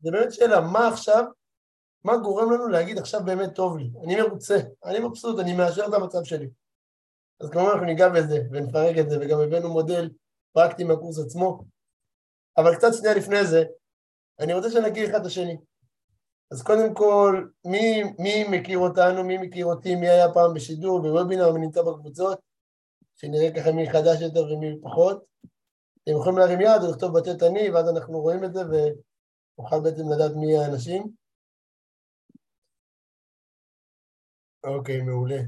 זה באמת שאלה, מה עכשיו, מה גורם לנו להגיד עכשיו באמת טוב לי? אני מרוצה, אני מבסוט, אני מאשר את המצב שלי. אז כמובן אנחנו ניגע בזה ונפרק את זה, וגם הבאנו מודל פרקטי מהקורס עצמו. אבל קצת שנייה לפני זה, אני רוצה שנכיר אחד את השני. אז קודם כל, מי, מי מכיר אותנו, מי מכיר אותי, מי היה פעם בשידור, בוובינר, מי נמצא בקבוצות, שנראה ככה מי חדש יותר ומי פחות. אתם יכולים להרים יד או לכתוב בתת אני, ואז אנחנו רואים את זה ונוכל בעצם לדעת מי האנשים. אוקיי, מעולה.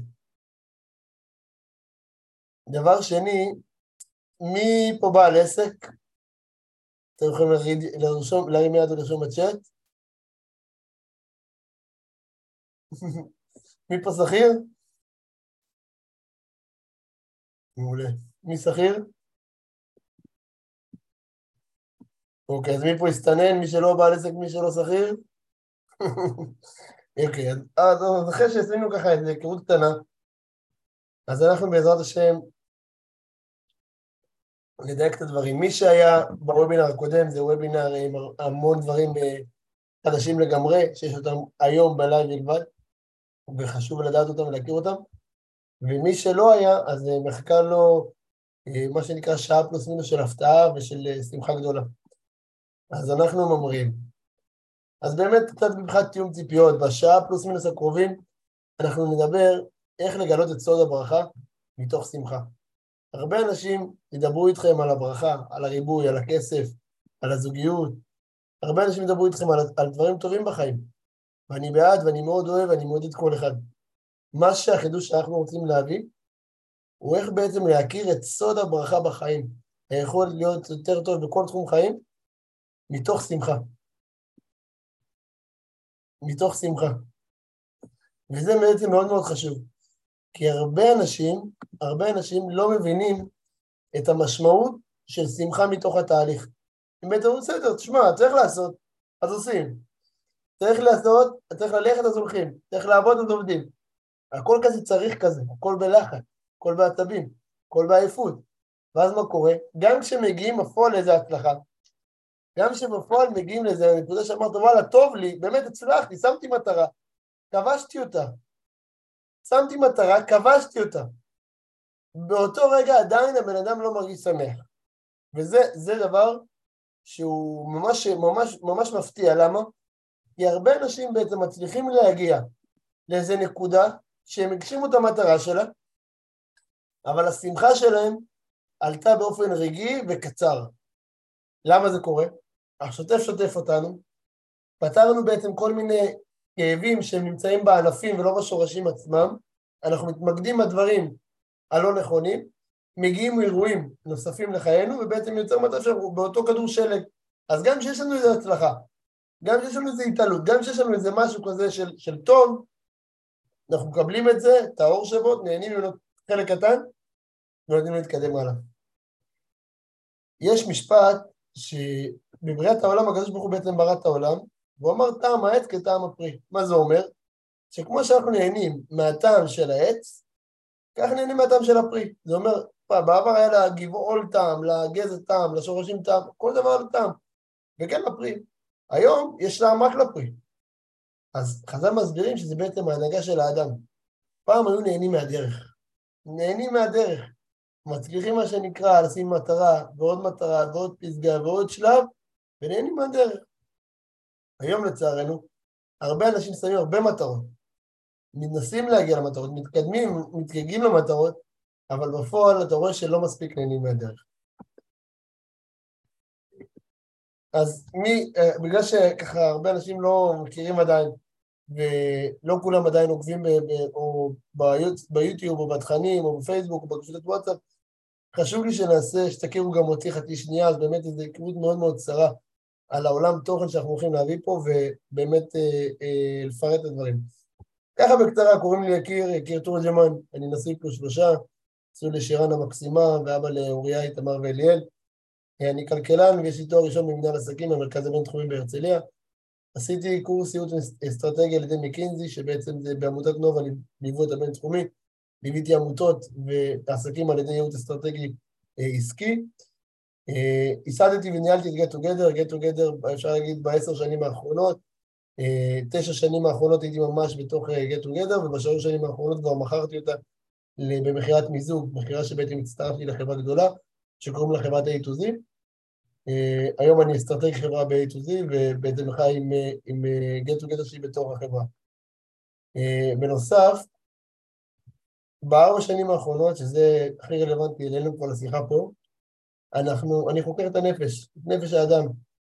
דבר שני, מי פה בעל עסק? אתם יכולים לרשום, להרים יד ולרשום בצ'אט. מי פה שכיר? מעולה. מי שכיר? אוקיי, אז מי פה הסתנן? מי שלא בעל עסק, מי שלא שכיר? אוקיי, אז אחרי שעשינו ככה איזו היכרות קטנה, אז אנחנו בעזרת השם נדייק את הדברים. מי שהיה בוובינר הקודם, זה וובינר עם המון דברים אה, חדשים לגמרי, שיש אותם היום בלייב בלבד, וחשוב לדעת אותם ולהכיר אותם. ומי שלא היה, אז אה, מחכה לו אה, מה שנקרא שעה פלוס מינוס של הפתעה ושל שמחה גדולה. אז אנחנו ממריאים. אז באמת קצת מבחינת תיאום ציפיות, בשעה פלוס מינוס הקרובים אנחנו נדבר איך לגלות את סוד הברכה מתוך שמחה. הרבה אנשים ידברו איתכם על הברכה, על הריבוי, על הכסף, על הזוגיות. הרבה אנשים ידברו איתכם על, על דברים טובים בחיים. ואני בעד ואני מאוד אוהב ואני מעודד כל אחד. מה שהחידוש שאנחנו רוצים להביא, הוא איך בעצם להכיר את סוד הברכה בחיים. היכולת להיות יותר טוב בכל תחום חיים, מתוך שמחה. מתוך שמחה. וזה בעצם מאוד מאוד חשוב. כי הרבה אנשים, הרבה אנשים לא מבינים את המשמעות של שמחה מתוך התהליך. בעצם אומרים, בסדר, תשמע, צריך לעשות, אז עושים. צריך לעשות, צריך ללכת, אז הולכים. צריך לעבוד, אז עובדים. הכל כזה צריך כזה, הכל בלחץ, הכל בעצבים, הכל בעייפות. ואז מה קורה? גם כשמגיעים בפועל לאיזה הצלחה, גם כשבפועל מגיעים לאיזה נקודה שאמרת, וואלה, טוב לי, באמת הצלחתי, שמתי מטרה, כבשתי אותה, שמתי מטרה, כבשתי אותה. באותו רגע עדיין הבן אדם לא מרגיש שמח. וזה דבר שהוא ממש, ממש, ממש מפתיע. למה? כי הרבה אנשים בעצם מצליחים להגיע לאיזה נקודה שהם הגשימו את המטרה שלה, אבל השמחה שלהם עלתה באופן רגעי וקצר. למה זה קורה? השוטף שוטף אותנו, פתרנו בעצם כל מיני כאבים שהם נמצאים בענפים ולא בשורשים עצמם, אנחנו מתמקדים בדברים הלא נכונים, מגיעים אירועים נוספים לחיינו, ובעצם יוצר מצב שאנחנו באותו כדור שלג. אז גם כשיש לנו איזו הצלחה, גם כשיש לנו איזו התעלות, גם כשיש לנו איזה משהו כזה של, של טוב, אנחנו מקבלים את זה, את האור שבו, נהנים ממנו חלק קטן, ונותנים להתקדם הלאה. יש משפט שבבריאת העולם הקדוש ברוך הוא בעצם ברא את העולם, והוא אמר טעם העץ כטעם הפרי. מה זה אומר? שכמו שאנחנו נהנים מהטעם של העץ, כך נהנים מהטעם של הפרי. זה אומר, בעבר היה לגבעול טעם, לגזע טעם, לשורשים טעם, כל דבר טעם, וכן לפרי. היום יש טעם רק לפרי. אז חז"ל מסבירים שזה בעצם ההנהגה של האדם. פעם היו נהנים מהדרך. נהנים מהדרך. מצליחים מה שנקרא לשים מטרה ועוד מטרה ועוד פסגה ועוד שלב, ונהנים מהדרך. היום לצערנו, הרבה אנשים שמים הרבה מטרות, מנסים להגיע למטרות, מתקדמים, מתגגים למטרות, אבל בפועל אתה רואה שלא מספיק נהנים מהדרך. אז מי, אה, בגלל שככה הרבה אנשים לא מכירים עדיין, ולא כולם עדיין עוקבים ב, ב, או ביוטיוב או בתכנים או בפייסבוק או בקבוצת וואטסאפ, חשוב לי שנעשה, שתכירו גם אותי חצי שנייה, אז באמת זו היכרות מאוד מאוד קצרה על העולם תוכן שאנחנו הולכים להביא פה, ובאמת אה, אה, לפרט את הדברים. ככה בקצרה, קוראים לי יקיר, יקיר תורג'מן, אני נשוי פה שלושה, נשוי לשירן המקסימה ואבא לאוריה, איתמר ואליאל. אה, אני כלכלן ויש לי תואר ראשון במנהל עסקים במרכז הבינתחומי בהרצליה. עשיתי קורס ייעוץ אסטרטגיה על ידי מקינזי, שבעצם זה בעמותת נובה ליוו את הבינתחומי, ליוויתי עמותות ועסקים על ידי ייעוץ אסטרטגי אה, עסקי. ייסדתי וניהלתי את Get Together, Get Together אפשר להגיד בעשר שנים האחרונות, תשע שנים האחרונות הייתי ממש בתוך Get Together, ובשלוש שנים האחרונות כבר מכרתי אותה במכירת מיזוג, מכירה שבעצם הצטרפתי לחברה גדולה, שקוראים לה חברת A to Z. היום אני אסטרטג חברה ב-A to Z, ובעצם חי עם, עם Get Together שהיא בתוך החברה. בנוסף, בארבע שנים האחרונות, שזה הכי רלוונטי אלינו פה לשיחה פה, אנחנו, אני חוקר את הנפש, את נפש האדם,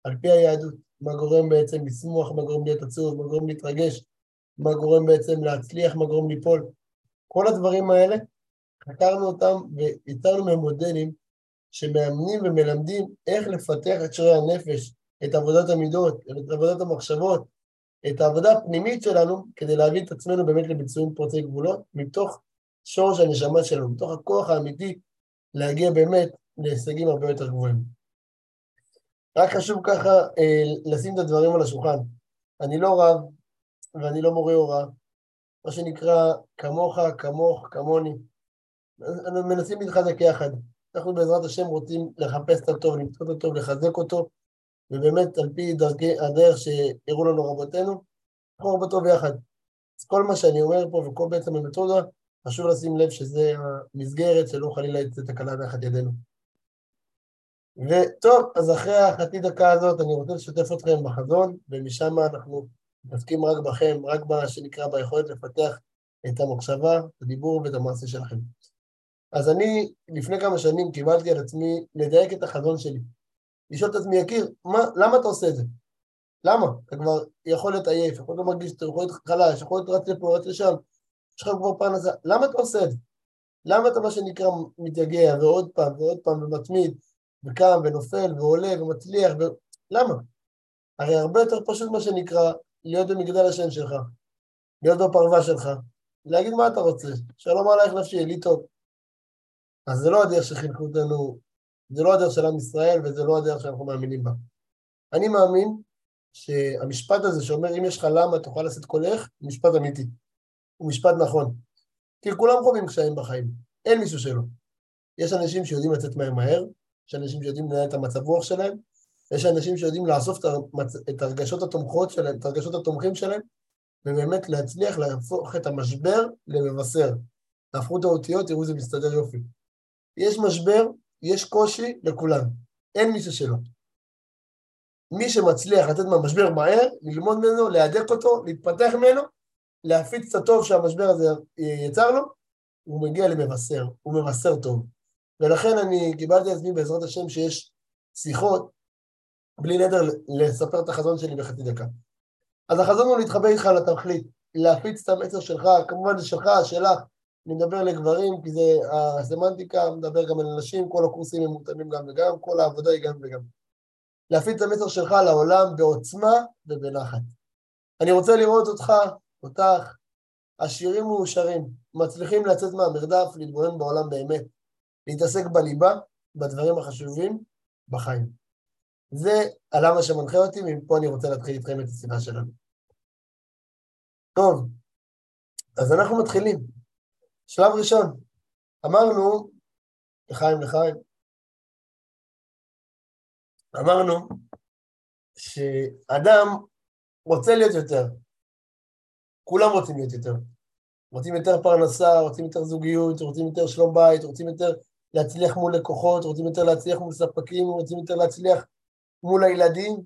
על פי היהדות, מה גורם בעצם לשמוח, מה גורם להיות עצוב, מה גורם להתרגש, מה גורם בעצם להצליח, מה גורם ליפול. כל הדברים האלה, חקרנו אותם ויצרנו מהם מודלים שמאמנים ומלמדים איך לפתח את שרי הנפש, את עבודת המידות, את עבודת המחשבות, את העבודה הפנימית שלנו, כדי להביא את עצמנו באמת לביצועים פורצי גבולות, מתוך שורש הנשמה שלנו, מתוך הכוח האמיתי להגיע באמת להישגים הרבה יותר גבוהים. רק חשוב ככה אה, לשים את הדברים על השולחן. אני לא רב ואני לא מורה הוראה, מה שנקרא כמוך, כמוך, כמוני. אנחנו מנסים להתחזק יחד. אנחנו בעזרת השם רוצים לחפש את הטוב, למצוא את הטוב, לחזק אותו, ובאמת על פי דרכי, הדרך שהראו לנו רבותינו, אנחנו בטוב יחד. אז כל מה שאני אומר פה וכל בעצם המתודה, חשוב לשים לב שזה המסגרת שלא חלילה יצא תקלה תחת ידינו. וטוב, אז אחרי החצי דקה הזאת אני רוצה לשתף אתכם בחזון, ומשם אנחנו מתעסקים רק בכם, רק מה שנקרא ביכולת לפתח את המחשבה, את הדיבור ואת המעשה שלכם. אז אני לפני כמה שנים קיבלתי על עצמי לדייק את החזון שלי. לשאול את עצמי, יקיר, מה, למה אתה עושה את זה? למה? אתה כבר יכול להיות עייף, יכול להיות לא מרגיש טוב, יכול להיות חלש, יכול להיות רץ לפה, רץ לשם, יש לך כבר פרנסה, למה אתה עושה את זה? למה אתה מה שנקרא מתייגע ועוד פעם ועוד פעם ומתמיד וקם ונופל ועולה ומצליח ו... למה? הרי הרבה יותר פשוט מה שנקרא להיות במגדל השן שלך, להיות בפרווה שלך, להגיד מה אתה רוצה, שלום עלייך נפשי, לי טוב. אז זה לא הדרך שחינכו אותנו, זה לא הדרך של עם ישראל וזה לא הדרך שאנחנו מאמינים בה. אני מאמין שהמשפט הזה שאומר אם יש לך למה תוכל לשאת קולך, הוא משפט אמיתי. הוא משפט נכון. כי כולם חווים קשיים בחיים, אין מישהו שלא. יש אנשים שיודעים לצאת מהר מהר, יש אנשים שיודעים לנהל את המצב רוח שלהם, יש אנשים שיודעים לאסוף את הרגשות התומכות שלהם, את הרגשות התומכים שלהם, ובאמת להצליח להפוך את המשבר למבשר. תהפכו את האותיות, תראו זה מסתדר יופי. יש משבר, יש קושי לכולם, אין מישהו שלא. מי שמצליח לתת מהמשבר מהר, ללמוד ממנו, להדק אותו, להתפתח ממנו, להפיץ את הטוב שהמשבר הזה יצר לו, הוא מגיע למבשר, הוא מבשר טוב. ולכן אני קיבלתי עצמי בעזרת השם שיש שיחות, בלי נדר לספר את החזון שלי בחצי דקה. אז החזון הוא להתחבר איתך לתכלית, להפיץ את המסר שלך, כמובן זה שלך, שלך, אני מדבר לגברים, כי זה הסמנטיקה, מדבר גם על נשים, כל הקורסים הם מותאמים גם וגם, כל העבודה היא גם וגם. להפיץ את המסר שלך לעולם בעוצמה ובנחת. אני רוצה לראות אותך, אותך, עשירים ומאושרים, מצליחים לצאת מהמרדף, להתבונן בעולם באמת, להתעסק בליבה, בדברים החשובים, בחיים. זה הלמה שמנחה אותי, ומפה אני רוצה להתחיל איתכם את השיחה שלנו. טוב, אז אנחנו מתחילים. שלב ראשון, אמרנו, לחיים לחיים, אמרנו שאדם רוצה להיות יותר. כולם רוצים להיות יותר. רוצים יותר פרנסה, רוצים יותר זוגיות, רוצים יותר שלום בית, רוצים יותר להצליח מול לקוחות, רוצים יותר להצליח מול ספקים, רוצים יותר להצליח מול הילדים,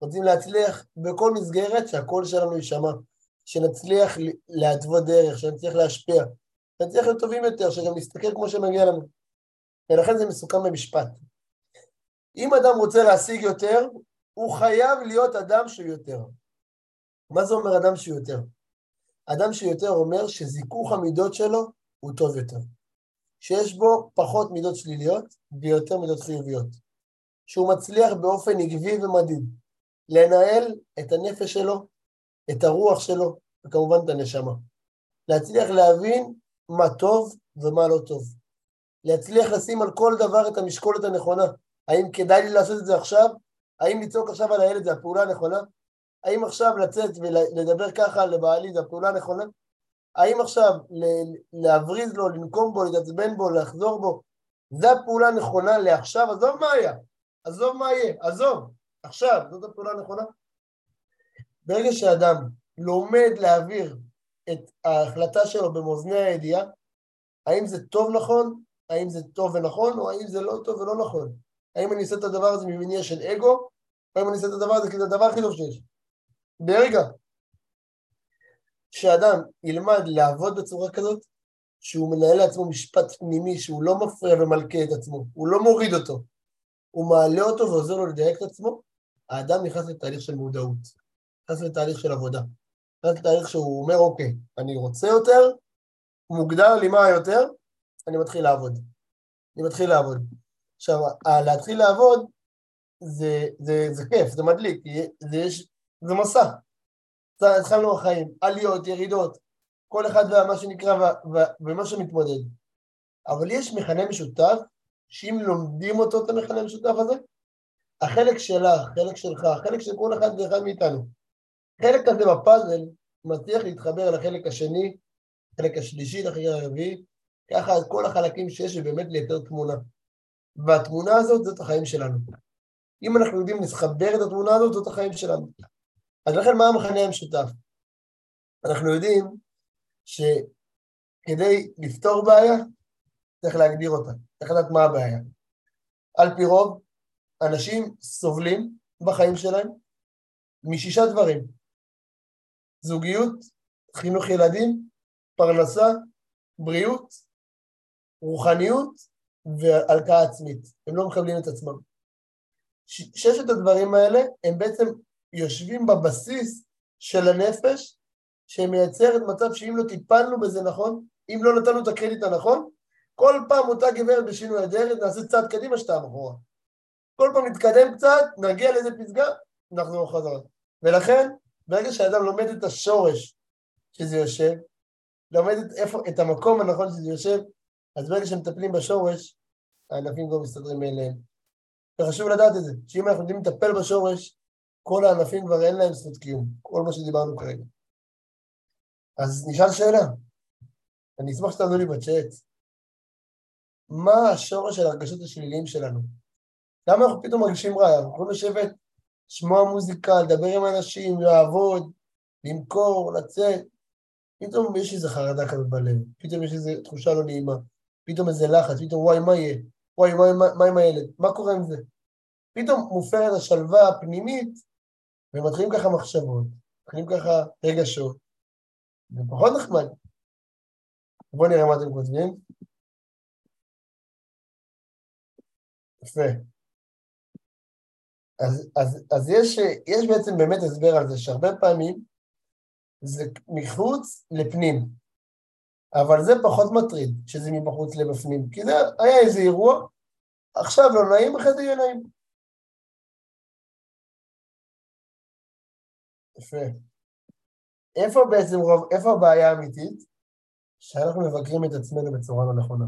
רוצים להצליח בכל מסגרת שהקול שלנו יישמע, שנצליח להתוות דרך, שנצליח להשפיע, שנצליח להיות טובים יותר, שגם נסתכל כמו שמגיע לנו. ולכן זה מסוכם במשפט. אם אדם רוצה להשיג יותר, הוא חייב להיות אדם שהוא יותר. מה זה אומר אדם שהוא יותר? אדם שהוא יותר אומר שזיכוך המידות שלו הוא טוב יותר. שיש בו פחות מידות שליליות ויותר מידות חיוביות. שהוא מצליח באופן עקבי ומדיד לנהל את הנפש שלו, את הרוח שלו, וכמובן את הנשמה. להצליח להבין מה טוב ומה לא טוב. להצליח לשים על כל דבר את המשקולת הנכונה. האם כדאי לי לעשות את זה עכשיו? האם לצעוק עכשיו על הילד זה הפעולה הנכונה? האם עכשיו לצאת ולדבר ככה לבעלי זה הפעולה הנכונה? האם עכשיו להבריז לו, לנקום בו, להתעצבן בו, לחזור בו, זו הפעולה הנכונה לעכשיו, עזוב מה היה, עזוב מה יהיה, עזוב, עכשיו, זאת הפעולה הנכונה. ברגע שאדם לומד להעביר את ההחלטה שלו במאזני הידיעה, האם זה טוב נכון, האם זה טוב ונכון, או האם זה לא טוב ולא נכון. האם אני עושה את הדבר הזה ממניע של אגו, או האם אני עושה את הדבר הזה כי זה הדבר הכי טוב שיש. ברגע שאדם ילמד לעבוד בצורה כזאת, שהוא מנהל לעצמו משפט פנימי, שהוא לא מפריע ומלכה את עצמו, הוא לא מוריד אותו, הוא מעלה אותו ועוזר לו לדייק את עצמו, האדם נכנס לתהליך של מודעות, נכנס לתהליך של עבודה, נכנס לתהליך שהוא אומר, אוקיי, אני רוצה יותר, מוגדר לי מה יותר, אני מתחיל לעבוד. אני מתחיל לעבוד. עכשיו, להתחיל לעבוד זה, זה, זה כיף, זה מדליק, זה, יש, זה מסע. התחלנו בחיים, עליות, ירידות, כל אחד ומה שנקרא ומה שמתמודד. אבל יש מכנה משותף, שאם לומדים אותו, את המכנה המשותף הזה, החלק שלך, חלק שלך, חלק של כל אחד ואחד מאיתנו, חלק הזה בפאזל מצליח להתחבר לחלק השני, לחלק השלישי, לחלק הרביעי, ככה כל החלקים שיש ובאמת לייתר תמונה. והתמונה הזאת זאת החיים שלנו. אם אנחנו יודעים לחבר את התמונה הזאת, זאת החיים שלנו. אז לכן מה המכנה המשותף? אנחנו יודעים שכדי לפתור בעיה, צריך להגדיר אותה, צריך לדעת מה הבעיה. על פי רוב, אנשים סובלים בחיים שלהם משישה דברים. זוגיות, חינוך ילדים, פרנסה, בריאות, רוחניות והלקאה עצמית. הם לא מקבלים את עצמם. ששת הדברים האלה הם בעצם יושבים בבסיס של הנפש שמייצרת מצב שאם לא טיפלנו בזה נכון, אם לא נתנו את הקרדיט הנכון, כל פעם אותה גברת בשינוי הדרך נעשה צעד קדימה שתיים אחורה. כל פעם נתקדם קצת, נגיע לאיזה פסגה, נחזור חזרה. ולכן, ברגע שאדם לומד את השורש שזה יושב, לומד את, איפה, את המקום הנכון שזה יושב, אז ברגע שמטפלים בשורש, הענפים כבר מסתדרים מאליהם. וחשוב לדעת את זה, שאם אנחנו יודעים לטפל בשורש, כל הענפים כבר אין להם זכות קיום, כל מה שדיברנו כרגע. אז נשאל שאלה, אני אשמח שתענו לי בצ'אט, מה השורש של הרגשות השליליים שלנו? למה אנחנו פתאום מרגישים רע? אנחנו יכולים לשבת, לשמוע מוזיקה, לדבר עם אנשים, לעבוד, למכור, לצאת, פתאום יש איזו חרדה כזאת בלב, פתאום יש איזו תחושה לא נעימה, פתאום איזה לחץ, פתאום וואי, מה יהיה? וואי, וואי, מה, מה עם הילד? מה קורה עם זה? פתאום מופרת השלווה הפנימית, ומתחילים ככה מחשבות, מתחילים ככה רגשות, זה פחות נחמד. בואו נראה מה אתם כותבים. יפה. אז, אז, אז יש, יש בעצם באמת הסבר על זה, שהרבה פעמים זה מחוץ לפנים, אבל זה פחות מטריד, שזה מבחוץ לבפנים, כי זה היה איזה אירוע, עכשיו לא נעים, אחרי זה יהיה נעים. יפה. איפה בעצם רוב, איפה הבעיה האמיתית? שאנחנו מבקרים את עצמנו בצורה לא נכונה.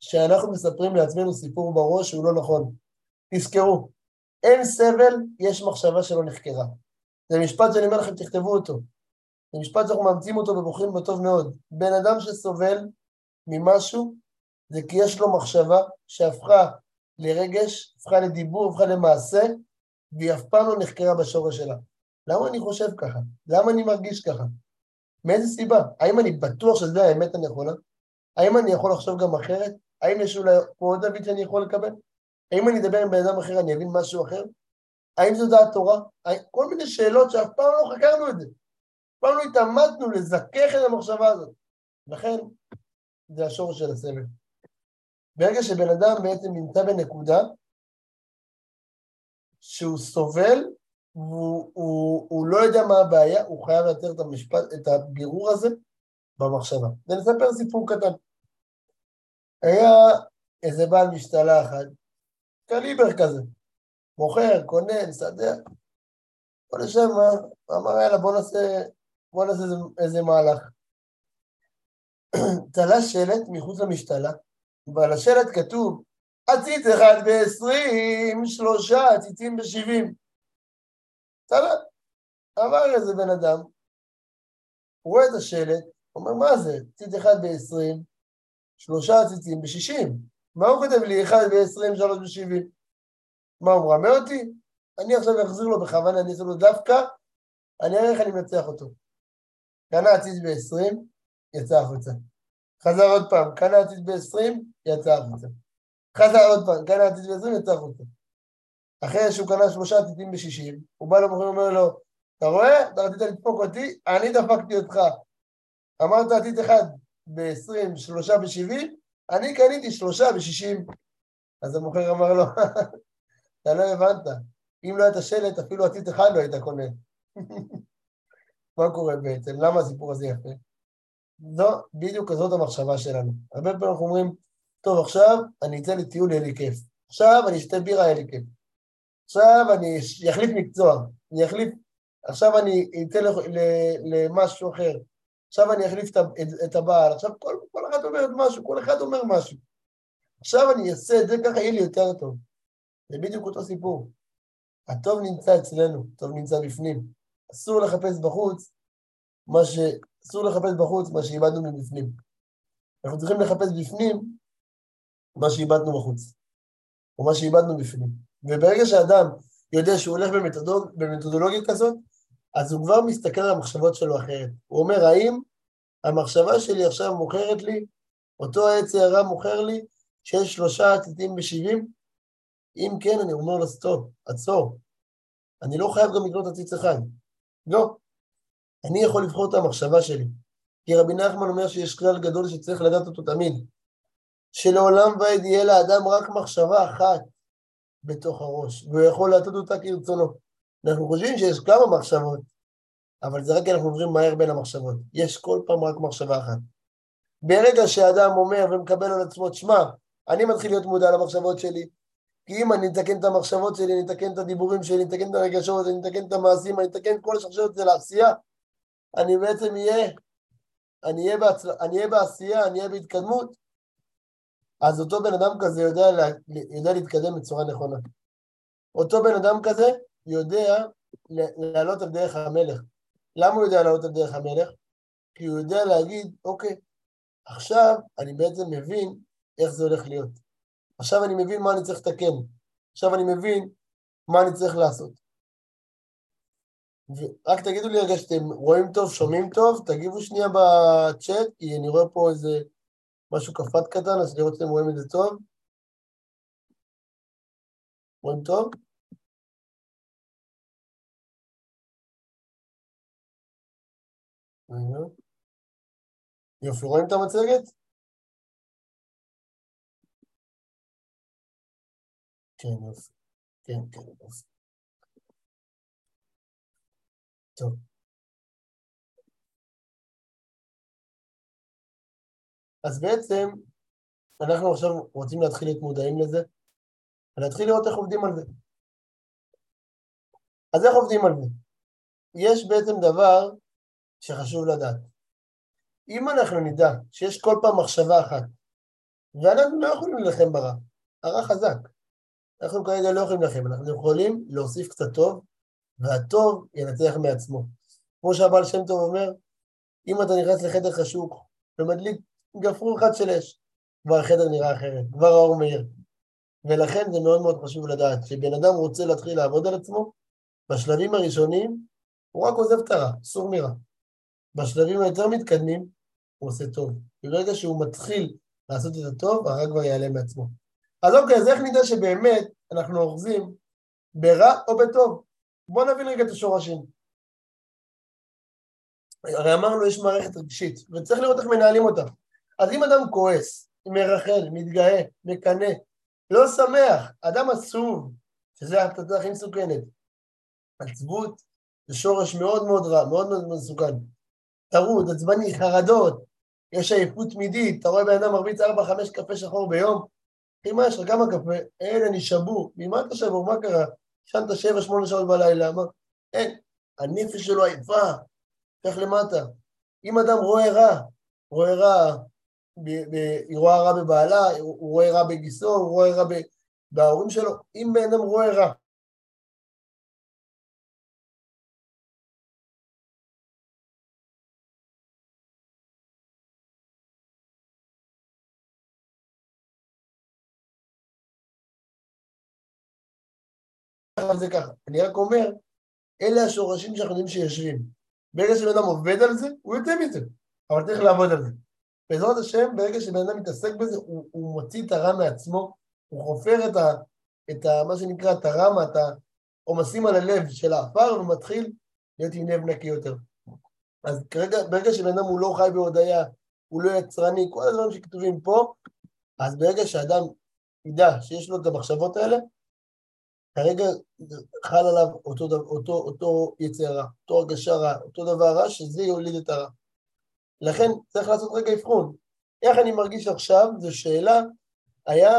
שאנחנו מספרים לעצמנו סיפור בראש שהוא לא נכון. תזכרו, אין סבל, יש מחשבה שלא נחקרה. זה משפט שאני אומר לכם, תכתבו אותו. זה משפט שאנחנו מאמצים אותו ובוחרים בו טוב מאוד. בן אדם שסובל ממשהו, זה כי יש לו מחשבה שהפכה לרגש, הפכה לדיבור, הפכה למעשה, והיא אף פעם לא נחקרה בשורש שלה. למה אני חושב ככה? למה אני מרגיש ככה? מאיזה סיבה? האם אני בטוח שזו האמת הנכונה? האם אני יכול לחשוב גם אחרת? האם יש אולי פה עוד דוד שאני יכול לקבל? האם אני אדבר עם בן אדם אחר, אני אבין משהו אחר? האם זו דעת תורה? כל מיני שאלות שאף פעם לא חקרנו את זה. אף פעם לא התעמדנו לזכך את המחשבה הזאת. לכן, זה השורש של הסבל. ברגע שבן אדם בעצם נמצא בנקודה שהוא סובל והוא הוא, הוא לא יודע מה הבעיה, הוא חייב לייצר את המשפט, את הבירור הזה במחשבה. ונספר סיפור קטן. היה איזה בעל משתלה אחד, קליבר כזה, מוכר, קונה, מסדר. בוא נשב, אמר יאללה בוא נעשה, בוא נעשה איזה, איזה מהלך. תלה שלט מחוץ למשתלה, ועל השלט כתוב עציץ אחד בעשרים, שלושה עציצים בשבעים. בסדר? עבר איזה בן אדם, הוא רואה את השלט, אומר, מה זה? ציץ אחד ב-20, שלושה ציצים ב-60, מה הוא כותב לי? 1 ב-20, 3 ב-70. מה, הוא מרמה אותי? אני עכשיו אחזיר לו בכוונה, אני אעשה לו דווקא, אני אראה איך אני מנצח אותו. קנה עציץ ב-20, יצא החוצה. חזר עוד פעם, קנה עציץ ב-20, יצא החוצה. חזר עוד פעם, קנה עציץ ב-20, יצא החוצה. אחרי שהוא קנה שלושה עציצים ב-60, הוא בא למוכר ואומר לו, אתה רואה? אתה רצית לדפוק אותי, אני דפקתי אותך. אמרת עציץ אחד ב-20, שלושה ב-70, אני קניתי שלושה ב-60. אז המוכר אמר לו, אתה לא הבנת, אם לא היית שלט, אפילו עציץ אחד לא היית קונה. מה קורה בעצם? למה הסיפור הזה יפה? זו בדיוק כזאת המחשבה שלנו. הרבה פעמים אנחנו אומרים, טוב, עכשיו אני אצא לטיול, יהיה לי כיף. עכשיו אני אשתה בירה, יהיה לי כיף. עכשיו אני אחליף מקצוע, אני אחליף, עכשיו אני אצא למשהו אחר. עכשיו אני אחליף את הבעל, עכשיו כל, כל אחד אומר משהו, כל אחד אומר משהו. עכשיו אני אעשה את זה, ככה יהיה לי יותר טוב. זה בדיוק אותו סיפור. הטוב נמצא אצלנו, הטוב נמצא בפנים. אסור לחפש בחוץ מה ש... אסור לחפש בחוץ מה שאיבדנו מבפנים. אנחנו צריכים לחפש בפנים מה שאיבדנו בחוץ, או מה שאיבדנו בפנים. וברגע שאדם יודע שהוא הולך במתודולוג... במתודולוגיה כזאת, אז הוא כבר מסתכל על המחשבות שלו אחרת. הוא אומר, האם המחשבה שלי עכשיו מוכרת לי, אותו העץ הערה מוכר לי, שיש שלושה עתידים בשבעים? אם כן, אני אומר לו, סטופ, עצור. אני לא חייב גם לקנות עציץ אחד. לא. אני יכול לבחור את המחשבה שלי. כי רבי נחמן אומר שיש כלל גדול שצריך לדעת אותו תמיד, שלעולם ועד יהיה לאדם רק מחשבה אחת בתוך הראש, והוא יכול לתת אותה כרצונו. אנחנו חושבים שיש כמה מחשבות, אבל זה רק כי אנחנו עוברים מהר בין המחשבות. יש כל פעם רק מחשבה אחת. ברגע שאדם אומר ומקבל על עצמו, שמע, אני מתחיל להיות מודע למחשבות שלי, כי אם אני אתקן את המחשבות שלי, אני אתקן את הדיבורים שלי, אני אתקן את הרגשות, אני אתקן את המעשים, אני אתקן כל השרשרת של העשייה, אני בעצם אהיה, אני אהיה, בהצל... אני אהיה בעשייה, אני אהיה בהתקדמות, אז אותו בן אדם כזה יודע, לה... יודע להתקדם בצורה נכונה. אותו בן אדם כזה יודע לעלות על דרך המלך. למה הוא יודע לעלות על דרך המלך? כי הוא יודע להגיד, אוקיי, עכשיו אני בעצם מבין איך זה הולך להיות. עכשיו אני מבין מה אני צריך לתקן. עכשיו אני מבין מה אני צריך לעשות. רק תגידו לי רגע שאתם רואים טוב, שומעים טוב, תגיבו שנייה בצ'אט, כי אני רואה פה איזה משהו קפט קטן, אז לראות שאתם רואים את זה טוב. רואים טוב? יופי, רואים את המצגת? כן, יופי. כן, כן, יופי. טוב. אז בעצם, אנחנו עכשיו רוצים להתחיל להיות מודעים לזה, ולהתחיל לראות איך עובדים על זה. אז איך עובדים על זה? יש בעצם דבר שחשוב לדעת. אם אנחנו נדע שיש כל פעם מחשבה אחת, ואנחנו לא יכולים להילחם ברע, הרע חזק. אנחנו כרגע לא יכולים להילחם, אנחנו יכולים להוסיף קצת טוב, והטוב ינצח מעצמו. כמו שהבעל שם טוב אומר, אם אתה נכנס לחדר חשוך ומדליק גפרור אחד של אש, כבר החדר נראה אחרת, כבר האור מאיר. ולכן זה מאוד מאוד חשוב לדעת, שבן אדם רוצה להתחיל לעבוד על עצמו, בשלבים הראשונים הוא רק עוזב את הרע, סור מרע. בשלבים היותר מתקדמים הוא עושה טוב. ברגע שהוא מתחיל לעשות את הטוב, הרע כבר יעלה מעצמו. אז אוקיי, אז איך נדע שבאמת אנחנו אוחזים ברע או בטוב? בואו נבין רגע את השורשים. הרי אמרנו יש מערכת רגשית, וצריך לראות איך מנהלים אותה. אז אם אדם כועס, מרחל, מתגאה, מקנא, לא שמח, אדם עצוב, שזה ההחלטה הכי מסוכנת. עצבות זה שורש מאוד מאוד רע, מאוד מאוד מסוכן. טרוד, עצבני, חרדות, יש עייפות תמידית, אתה רואה בן אדם מרביץ 4-5 קפה שחור ביום, אחי, מה יש לך? כמה קפה? אלה נשאבו. ממה אתה שבור? מה קרה? ישנת שבע, שמונה שעות בלילה, מה? אין. הנפש שלו עייפה, כך למטה. אם אדם רואה רע, רואה רע, היא רואה רע בבעלה, הוא רואה רע בגיסו, הוא רואה רע בהורים שלו, אם בן אדם רואה רע. זה ככה, אני רק אומר, אלה השורשים שאנחנו יודעים שיושבים. ברגע שבן אדם עובד על זה, הוא יוצא מזה, אבל צריך לעבוד על זה. בעזרת השם, ברגע שבן אדם מתעסק בזה, הוא, הוא מוציא את הרע מעצמו, הוא חופר את, ה, את ה, מה שנקרא, את הרמה, את העומסים על הלב של העפר, ומתחיל להיות עם לב נקי יותר. אז כרגע, ברגע שבן אדם הוא לא חי בהודיה, הוא לא יצרני, כל הדברים שכתובים פה, אז ברגע שאדם ידע שיש לו את המחשבות האלה, כרגע חל עליו אותו, אותו, אותו יצר רע, אותו הרגשה רע, אותו דבר רע, שזה יוליד את הרע. לכן צריך לעשות רגע אבחון. איך אני מרגיש עכשיו, זו שאלה, היה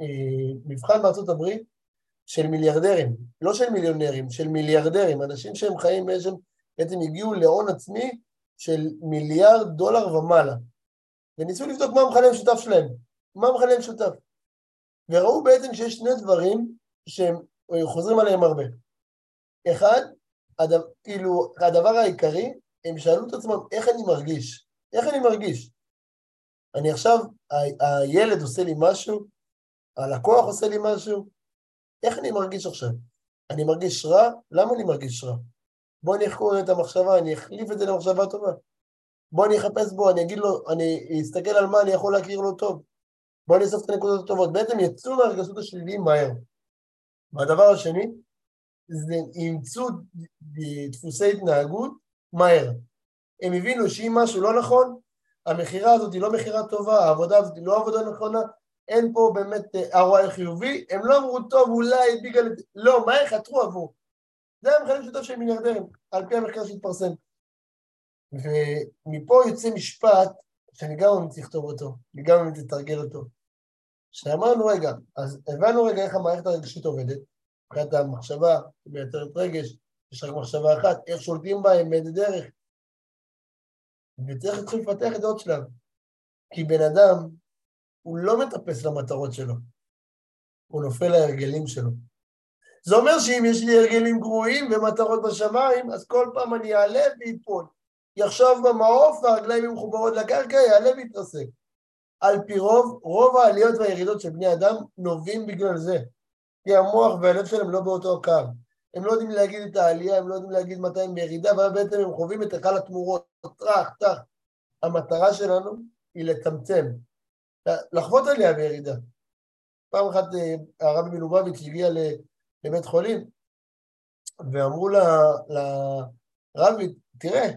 אה, מבחן בארצות הברית של מיליארדרים, לא של מיליונרים, של מיליארדרים, אנשים שהם חיים באיזשהם, בעצם הגיעו להון עצמי של מיליארד דולר ומעלה, וניסו לבדוק מה המכנה המשותף שלהם, מה המכנה המשותף. וראו בעצם שיש שני דברים שהם חוזרים עליהם הרבה. אחד, הדבר, כאילו, הדבר העיקרי, הם שאלו את עצמם, איך אני מרגיש? איך אני מרגיש? אני עכשיו, ה- הילד עושה לי משהו, הלקוח עושה לי משהו, איך אני מרגיש עכשיו? אני מרגיש רע? למה אני מרגיש רע? בוא אני אחקור את המחשבה, אני אחליף את זה למחשבה טובה. בוא אני אחפש בו, אני אגיד לו, אני אסתכל על מה אני יכול להכיר לו טוב. בוא אני אאסוף את הנקודות הטובות. בעצם יצאו מהרגשות השליליים מהר. והדבר השני, זה אימצו דפוסי התנהגות מהר. הם הבינו שאם משהו לא נכון, המכירה הזאת היא לא מכירה טובה, העבודה הזאת היא לא עבודה נכונה, אין פה באמת ROI חיובי, הם לא אמרו, טוב, אולי בגלל... לא, מהר חתרו עבור. זה המכנה המשותף של מיליארדרים, על פי המחקר שהתפרסם. ומפה יוצא משפט שאני גם ממליץ לכתוב אותו, אני גם ממליץ לתרגל אותו. שאמרנו, רגע, אז הבנו רגע איך המערכת הרגשית עובדת, מבחינת המחשבה מייצרת רגש, יש רק מחשבה אחת, איך שולטים בה עם באיזה דרך. וצריך להתחיל לפתח את זה עוד שלב. כי בן אדם, הוא לא מטפס למטרות שלו, הוא נופל להרגלים שלו. זה אומר שאם יש לי הרגלים גרועים ומטרות בשמיים, אז כל פעם אני אעלה ואיפול. יחשוב במעוף והרגליים יהיו מחוברות לקרקע, יעלה ויתרסק. על פי רוב, רוב העליות והירידות של בני אדם נובעים בגלל זה. כי המוח והלב שלהם לא באותו קו. הם לא יודעים להגיד את העלייה, הם לא יודעים להגיד מתי הם בירידה, ואז בעצם הם חווים את היכל התמורות, טראח, טראח. המטרה שלנו היא לצמצם, לחוות עליה בירידה. פעם אחת אה, הרבי מלובביץ' הגיע לבית חולים, ואמרו לרבי, תראה,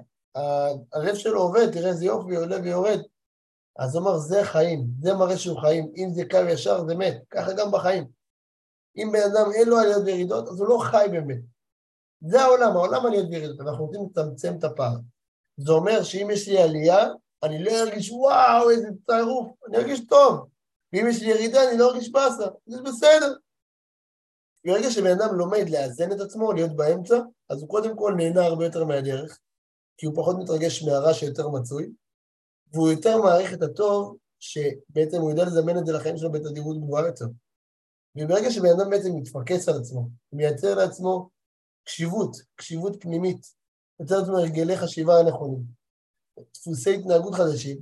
הלב שלו עובד, תראה איזה יופי, עולה ויורד. אז הוא אמר, זה חיים, זה מראה שהוא חיים, אם זה קו ישר זה מת, ככה גם בחיים. אם בן אדם אין לו עליות וירידות, אז הוא לא חי באמת. זה העולם, העולם עליות וירידות, אנחנו רוצים לצמצם את הפער. זה אומר שאם יש לי עלייה, אני לא ארגיש וואו, איזה טירוף, אני ארגיש טוב. ואם יש לי ירידה, אני לא ארגיש באסה, זה בסדר. ברגע שבן אדם לומד לאזן את עצמו, להיות באמצע, אז הוא קודם כל נהנה הרבה יותר מהדרך, כי הוא פחות מתרגש מהרע שיותר מצוי, והוא יותר מעריך את הטוב, שבעצם הוא יודע לזמן את זה לחיים שלו בתדירות גבוהה יותר. וברגע שבן אדם בעצם מתפקס על עצמו, מייצר לעצמו קשיבות, קשיבות פנימית, יוצר לעצמו הרגלי חשיבה הנכונים, דפוסי התנהגות חדשים,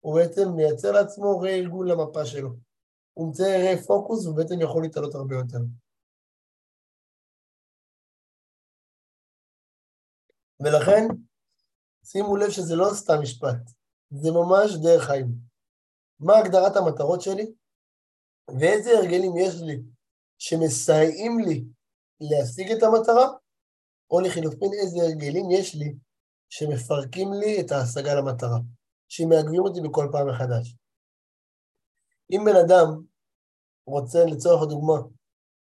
הוא בעצם מייצר לעצמו רה-ארגון למפה שלו. הוא מצייר רה-פוקוס ובעצם יכול להתעלות הרבה יותר. ולכן, שימו לב שזה לא סתם משפט, זה ממש דרך חיים. מה הגדרת המטרות שלי? ואיזה הרגלים יש לי שמסייעים לי להשיג את המטרה, או לחילופין איזה הרגלים יש לי שמפרקים לי את ההשגה למטרה, שמעגבים אותי בכל פעם מחדש. אם בן אדם רוצה, לצורך הדוגמה,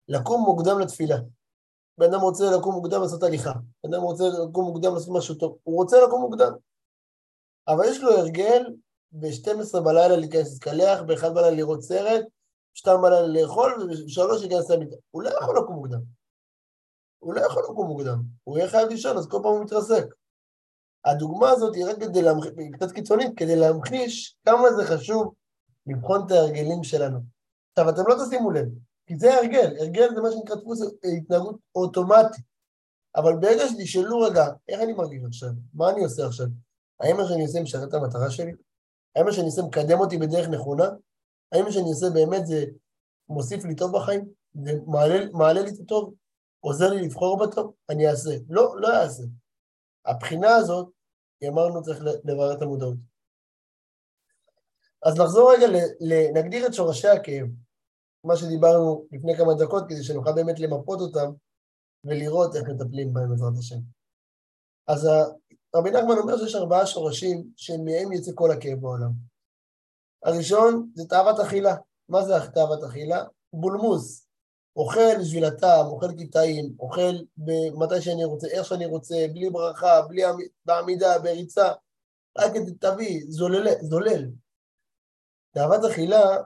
לקום מוקדם לתפילה, בן אדם רוצה לקום מוקדם לעשות הליכה, בן אדם רוצה לקום מוקדם לעשות משהו טוב, הוא רוצה לקום מוקדם. אבל יש לו הרגל ב-12 בלילה להיכנס להתקלח, ב-1 בלילה לראות סרט, שתיים בלילה לאכול, ושלוש ייכנס למיטה. הוא לא יכול לקום מוקדם. הוא לא יכול לקום מוקדם. הוא יהיה חייב לישון, אז כל פעם הוא מתרסק. הדוגמה הזאת היא רק כדי להמחיש, היא קצת קיצונית, כדי להמחיש כמה זה חשוב לבחון את ההרגלים שלנו. עכשיו, אתם לא תשימו לב, כי זה הרגל, הרגל זה מה שנקרא דפוס התנהגות אוטומטית. אבל ברגע שתשאלו רגע, איך אני מרגיש עכשיו? מה אני עושה עכשיו? האם מה שאני עושה משרת את המטרה שלי? האם מה שאני עושה מקדם אותי בדרך נכונה? האם מה שאני עושה באמת זה מוסיף לי טוב בחיים? ומעלה לי את הטוב, עוזר לי לבחור בטוב, אני אעשה. לא, לא אעשה. הבחינה הזאת, אמרנו, צריך לברר את המודעות. אז נחזור רגע, נגדיר את שורשי הכאב, מה שדיברנו לפני כמה דקות, כדי שנוכל באמת למפות אותם ולראות איך מטפלים בהם בעזרת השם. אז רבי נחמן אומר שיש ארבעה שורשים שמהם יצא כל הכאב בעולם. הראשון זה תאוות אכילה. מה זה תאוות אכילה? בולמוס. אוכל בשביל הטעם, אוכל קיטאים, אוכל מתי שאני רוצה, איך שאני רוצה, בלי ברכה, בלי בעמידה, בריצה, רק תביא, זולל, זולל. תאוות אכילה,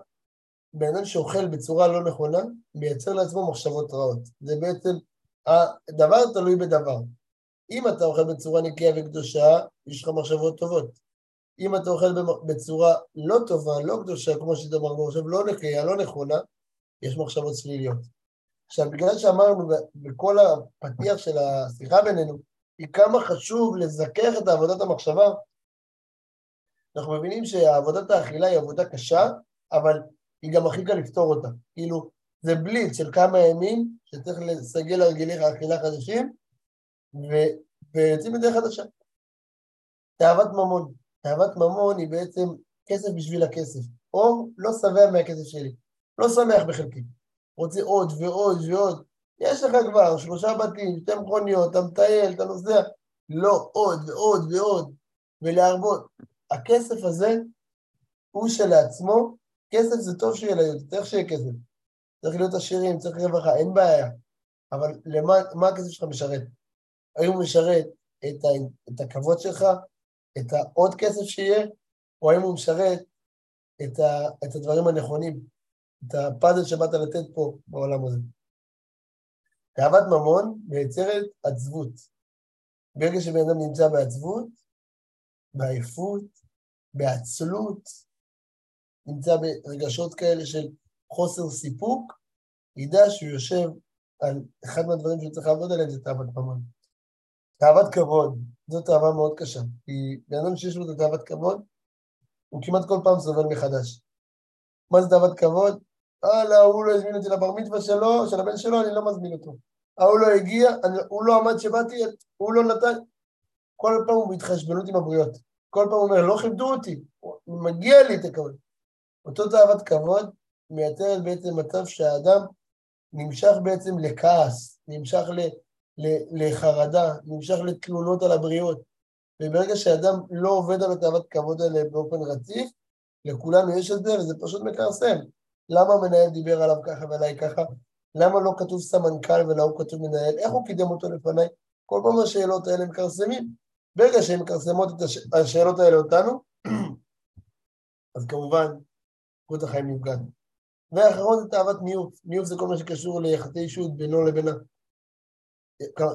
בן אדם שאוכל בצורה לא נכונה, מייצר לעצמו מחשבות רעות. זה בעצם, הדבר תלוי בדבר. אם אתה אוכל בצורה נקייה וקדושה, יש לך מחשבות טובות. אם אתה אוכל בצורה לא טובה, לא קדושה, כמו שאמרנו עכשיו, לא נקייה, לא נכונה, יש מחשבות שליליות. עכשיו, בגלל שאמרנו בכל הפתיח של השיחה בינינו, היא כמה חשוב לזכך את עבודת המחשבה, אנחנו מבינים שעבודת האכילה היא עבודה קשה, אבל היא גם הכי קל לפתור אותה. כאילו, זה בליץ של כמה ימים שצריך לסגל הרגלי האכילה חדשים, ויוצאים בדרך חדשה. תאוות ממון. תאוות ממון היא בעצם כסף בשביל הכסף, או לא שבע מהכסף שלי, לא שמח בחלקי, רוצה עוד ועוד ועוד. יש לך כבר שלושה בתים, שתי מכוניות, אתה מטייל, אתה נוסע, לא עוד ועוד ועוד, ולהרבות. הכסף הזה הוא שלעצמו, כסף זה טוב שיהיה ליהודי, צריך שיהיה כסף. צריך להיות עשירים, צריך רווחה, אין בעיה. אבל למה הכסף שלך משרת? האם הוא משרת את, ה, את הכבוד שלך, את העוד כסף שיהיה, או האם הוא משרת את, ה, את הדברים הנכונים, את הפאזל שבאת לתת פה בעולם הזה. תאוות ממון מייצרת עצבות. ברגע שבן אדם נמצא בעצבות, בעייפות, בעצלות, נמצא ברגשות כאלה של חוסר סיפוק, ידע שהוא יושב על אחד מהדברים שהוא צריך לעבוד עליהם זה תאוות ממון. תאוות כבוד, זו תאווה מאוד קשה. כי בן אדם שיש לו את התאוות כבוד, הוא כמעט כל פעם סובל מחדש. מה זה תאוות כבוד? הלאה, הוא לא הזמין אותי לבר מצווה שלו, של הבן שלו, אני לא מזמין אותו. ההוא לא הגיע, אני, הוא לא עמד שבאתי, הוא לא נתן. כל פעם הוא בהתחשבנות עם הבריות. כל פעם הוא אומר, לא כיבדו אותי, מגיע לי את הכבוד. אותו תאוות כבוד מייצרת בעצם מצב שהאדם נמשך בעצם לכעס, נמשך ל... לחרדה, נמשך לתלונות על הבריות. וברגע שאדם לא עובד על התאוות כבוד האלה באופן רציף, לכולנו יש את זה וזה פשוט מכרסם. למה המנהל דיבר עליו ככה ועליי ככה? למה לא כתוב סמנכ"ל ולא כתוב מנהל? איך הוא קידם אותו לפניי? כל פעם השאלות האלה מכרסמים. ברגע שהן מכרסמות את הש... השאלות האלה אותנו, אז כמובן, איכות החיים נפגעת. והאחרון זה תאוות ניוף. ניוף זה כל מה שקשור ליחסי אישות בינו לבין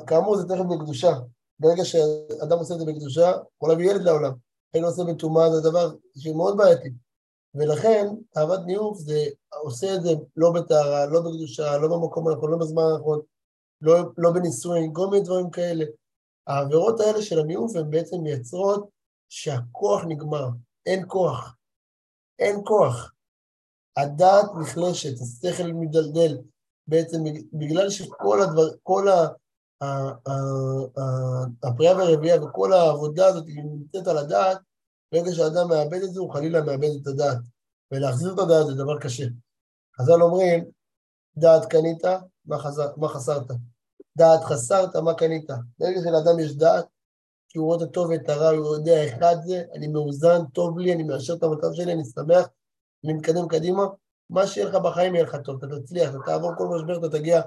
כאמור זה תכף בקדושה. ברגע שאדם עושה את זה בקדושה, יכול להביא ילד לעולם. אין עושה בטומאה זה דבר שמאוד בעייתי. ולכן, אהבת ניאוף זה עושה את זה לא בטהרה, לא בקדושה, לא במקום הנכון, לא בזמן הנכון, לא, לא בנישואין, כל מיני דברים כאלה. העבירות האלה של הניאוף הן בעצם מייצרות שהכוח נגמר, אין כוח. אין כוח. הדעת נחלשת, השכל מדלדל, בעצם בגלל שכל הדבר, כל הפריאה והרבייה וכל העבודה הזאת היא נמצאת על הדעת, ברגע שאדם מאבד את זה, הוא חלילה מאבד את הדעת. ולהחזיר את הדעת זה דבר קשה. חז"ל אומרים, דעת קנית, מה, חזר, מה חסרת? דעת חסרת, מה קנית? ברגע שלאדם יש דעת, כי הוא רואה את הטוב ואת הרע, הוא יודע אחד זה, אני מאוזן, טוב לי, אני מאשר את המצב שלי, אני שמח, אני מתקדם קדימה, מה שיהיה לך בחיים יהיה לך טוב, אתה תצליח, אתה תעבור כל משבר, אתה תגיע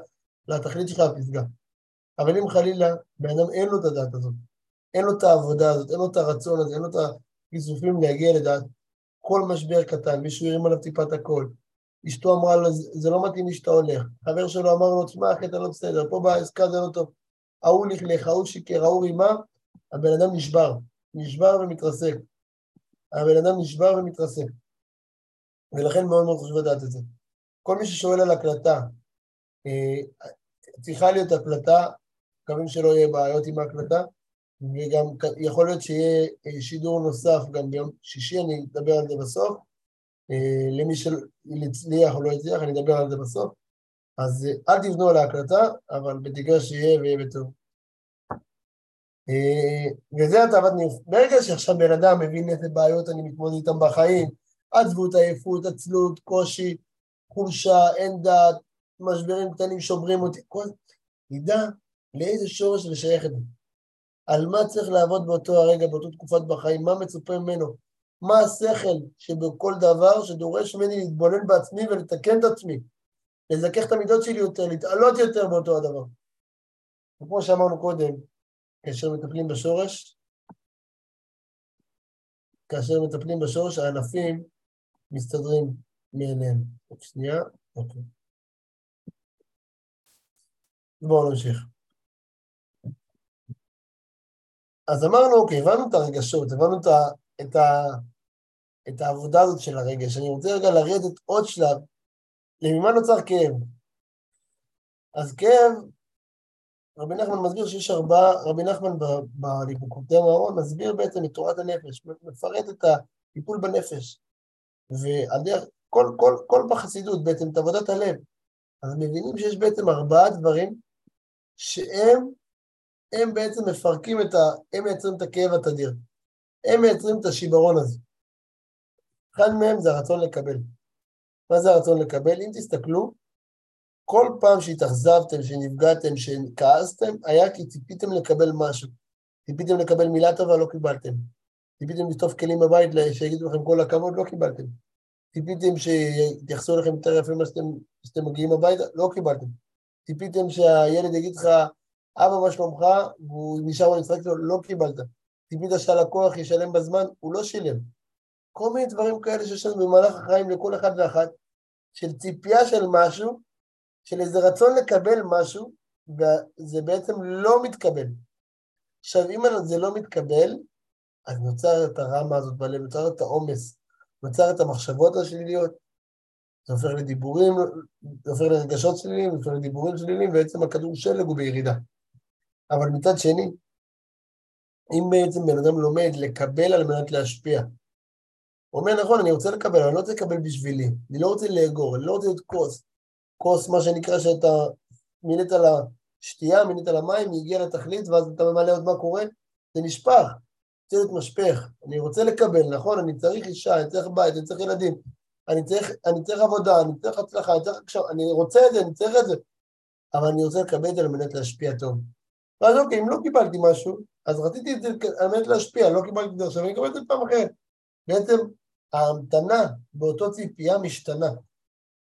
לתכלית שלך בפסגה. אבל אם חלילה בן אדם אין לו את הדעת הזאת, אין לו את העבודה הזאת, אין לו את הרצון הזה, אין לו את הכיסופים להגיע לדעת, כל משבר קטן, מישהו הרים עליו טיפת הכל, אשתו אמרה לו, זה לא מתאים לי שאתה הולך, חבר שלו אמר לו, תשמע אחי אתה לא בסדר, פה בעסקה זה לא טוב, ההוא לכלך, ההוא שיקר, ההוא רימה, הבן אדם נשבר, נשבר ומתרסק. הבן אדם נשבר ומתרסק. ולכן מאוד מאוד חשוב לדעת את זה. כל מי ששואל על הקלטה, אה, צריכה להיות הקלטה מקווים שלא יהיה בעיות עם ההקלטה, וגם יכול להיות שיהיה אה, שידור נוסף גם ביום שישי, אני אדבר על זה בסוף. אה, למי שהצליח או לא הצליח, אני אדבר על זה בסוף. אז אל תבנו על ההקלטה, אבל בתקווה שיהיה ויהיה בטוב. וזה התאוות ניאוף. ברגע שעכשיו בן אדם מבין איזה בעיות אני מתמודד איתן בחיים, עצבות, עייפות, עצלות, קושי, חולשה, אין דעת, משברים קטנים שוברים אותי, כל... ידע לאיזה שורש לשייך את זה. על מה צריך לעבוד באותו הרגע, באותו תקופת בחיים, מה מצופה ממנו, מה השכל שבכל דבר שדורש ממני להתבונן בעצמי ולתקן את עצמי, לזכך את המידות שלי יותר, להתעלות יותר באותו הדבר. וכמו שאמרנו קודם, כאשר מטפלים בשורש, כאשר מטפלים בשורש, הענפים מסתדרים מאליהם. עוד שנייה, אוקיי. בואו נמשיך. אז אמרנו, אוקיי, הבנו את הרגשות, הבנו את, ה, את, ה, את העבודה הזאת של הרגש. אני רוצה רגע לרדת עוד שלב, לממה נוצר כאב. אז כאב, רבי נחמן מסביר שיש ארבעה, רבי נחמן בליקוקוטי המארון מסביר בעצם את תורת הנפש, מפרט את הטיפול בנפש. והדרך, כל, כל, כל בחסידות בעצם, את עבודת הלב. אז מבינים שיש בעצם ארבעה דברים שהם הם בעצם מפרקים את ה... הם מייצרים את הכאב התדיר. הם מייצרים את השיברון הזה. אחד מהם זה הרצון לקבל. מה זה הרצון לקבל? אם תסתכלו, כל פעם שהתאכזבתם, שנפגעתם, שכעסתם, היה כי ציפיתם לקבל משהו. ציפיתם לקבל מילה טובה, לא קיבלתם. ציפיתם לשטוף כלים בבית, שיגידו לכם כל הכבוד, לא קיבלתם. ציפיתם שיתייחסו אליכם יותר יפה ממה שאתם מגיעים הביתה, לא קיבלתם. ציפיתם שהילד יגיד לך, אבא, מה שלומך? והוא נשאר במשחק שלו, לא קיבלת. ציפית שהלקוח ישלם בזמן, הוא לא שילם. כל מיני דברים כאלה שיש לנו במהלך החיים לכל אחד ואחת, של ציפייה של משהו, של איזה רצון לקבל משהו, וזה בעצם לא מתקבל. עכשיו, אם זה לא מתקבל, אז נוצר את הרמה הזאת בלב, נוצר את העומס, נוצר את המחשבות השליליות, זה הופך לדיבורים, זה הופך לרגשות שליליים, זה הופך לדיבורים שליליים, ובעצם הכדור שלג הוא בירידה. אבל מצד שני, אם בעצם בן אדם לומד לקבל על מנת להשפיע, הוא אומר, נכון, אני רוצה לקבל, אבל אני לא רוצה לקבל בשבילי, אני לא רוצה לאגור, אני לא רוצה להיות כוס. כוס, מה שנקרא שאתה מילאת על השתייה, מילאת על המים, היא הגיעה לתכלית, ואז אתה ממלא עוד מה קורה, זה נשפך, רוצה להיות משפך. אני רוצה לקבל, נכון, אני צריך אישה, אני צריך בית, אני צריך ילדים, אני צריך, אני צריך עבודה, אני צריך הצלחה, אני צריך עכשיו, אני רוצה את זה, אני צריך את זה, אבל אני רוצה לקבל את זה על מנת להשפיע טוב. ואז אוקיי, אם לא קיבלתי משהו, אז רציתי את זה על מנת להשפיע, לא קיבלתי את זה עכשיו, אני אקבל את זה פעם אחרת. בעצם ההמתנה באותו ציפייה משתנה.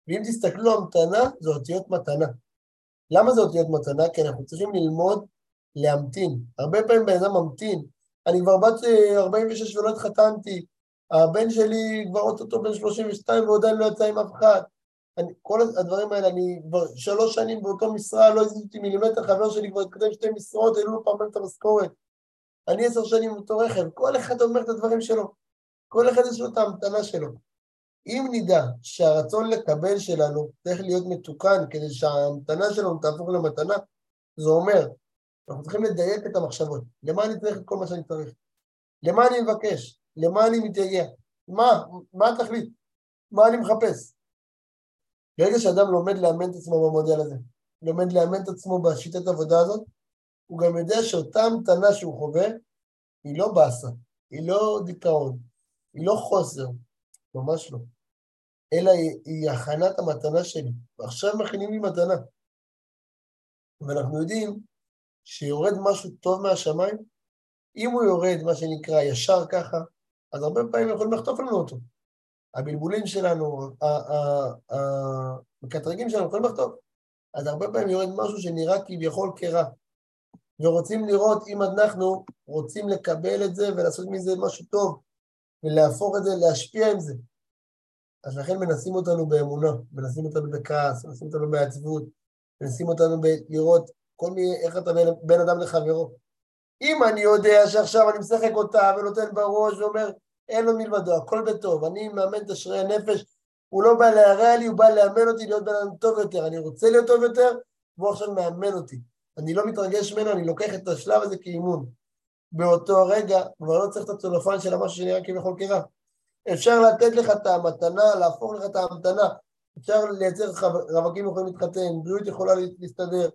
ואם תסתכלו, המתנה זה אותיות מתנה. למה זה אותיות מתנה? כי אנחנו צריכים ללמוד להמתין. הרבה פעמים בן אדם ממתין. אני כבר בת 46 ולא התחתנתי, הבן שלי כבר אוטוטו בן 32 ועדיין לא יצא עם אף אחד. אני, כל הדברים האלה, אני כבר שלוש שנים באותו משרה, לא הזיזתי מילימטר, חבר שלי כבר התקדם שתי משרות, העלו לו פעם את המשכורת. אני עשר שנים באותו רכב, כל אחד אומר את הדברים שלו. כל אחד יש לו את ההמתנה שלו. אם נדע שהרצון לקבל שלנו צריך להיות מתוקן כדי שההמתנה שלנו תהפוך למתנה, זה אומר, אנחנו צריכים לדייק את המחשבות. למה אני צריך את כל מה שאני צריך? למה אני מבקש? למה אני מתייגע? מה? מה התכלית? מה אני מחפש? ברגע שאדם לומד לאמן את עצמו במודל הזה, לומד לאמן את עצמו בשיטת העבודה הזאת, הוא גם יודע שאותה המתנה שהוא חווה היא לא באסה, היא לא דיכאון, היא לא חוסר, ממש לא, אלא היא, היא הכנת המתנה שלי, ועכשיו מכינים לי מתנה. ואנחנו יודעים שיורד משהו טוב מהשמיים, אם הוא יורד, מה שנקרא, ישר ככה, אז הרבה פעמים יכולים לחטוף לנו אותו. הבלבולים שלנו, המקטרגים שלנו יכולים לחטוף. אז הרבה פעמים יורד משהו שנראה כביכול כרע. ורוצים לראות אם אנחנו רוצים לקבל את זה ולעשות מזה משהו טוב, ולהפוך את זה, להשפיע עם זה. אז לכן מנסים אותנו באמונה, מנסים אותנו בכעס, מנסים אותנו בעצבות, מנסים אותנו לראות כל מיני, איך אתה בין אדם לחברו. אם אני יודע שעכשיו אני משחק אותה ונותן בראש ואומר, אין לו מלבדו, הכל בטוב, אני מאמן את אשרי הנפש, הוא לא בא להרע לי, הוא בא לאמן אותי להיות בן אדם טוב יותר, אני רוצה להיות טוב יותר, והוא עכשיו מאמן אותי. אני לא מתרגש ממנו, אני לוקח את השלב הזה כאימון. באותו הרגע, כבר לא צריך את הצולופן של המשהו שנראה כביכול כרע. אפשר לתת לך את המתנה, להפוך לך את המתנה אפשר לייצר רווקים יכולים להתחתן, בריאות יכולה להסתדר,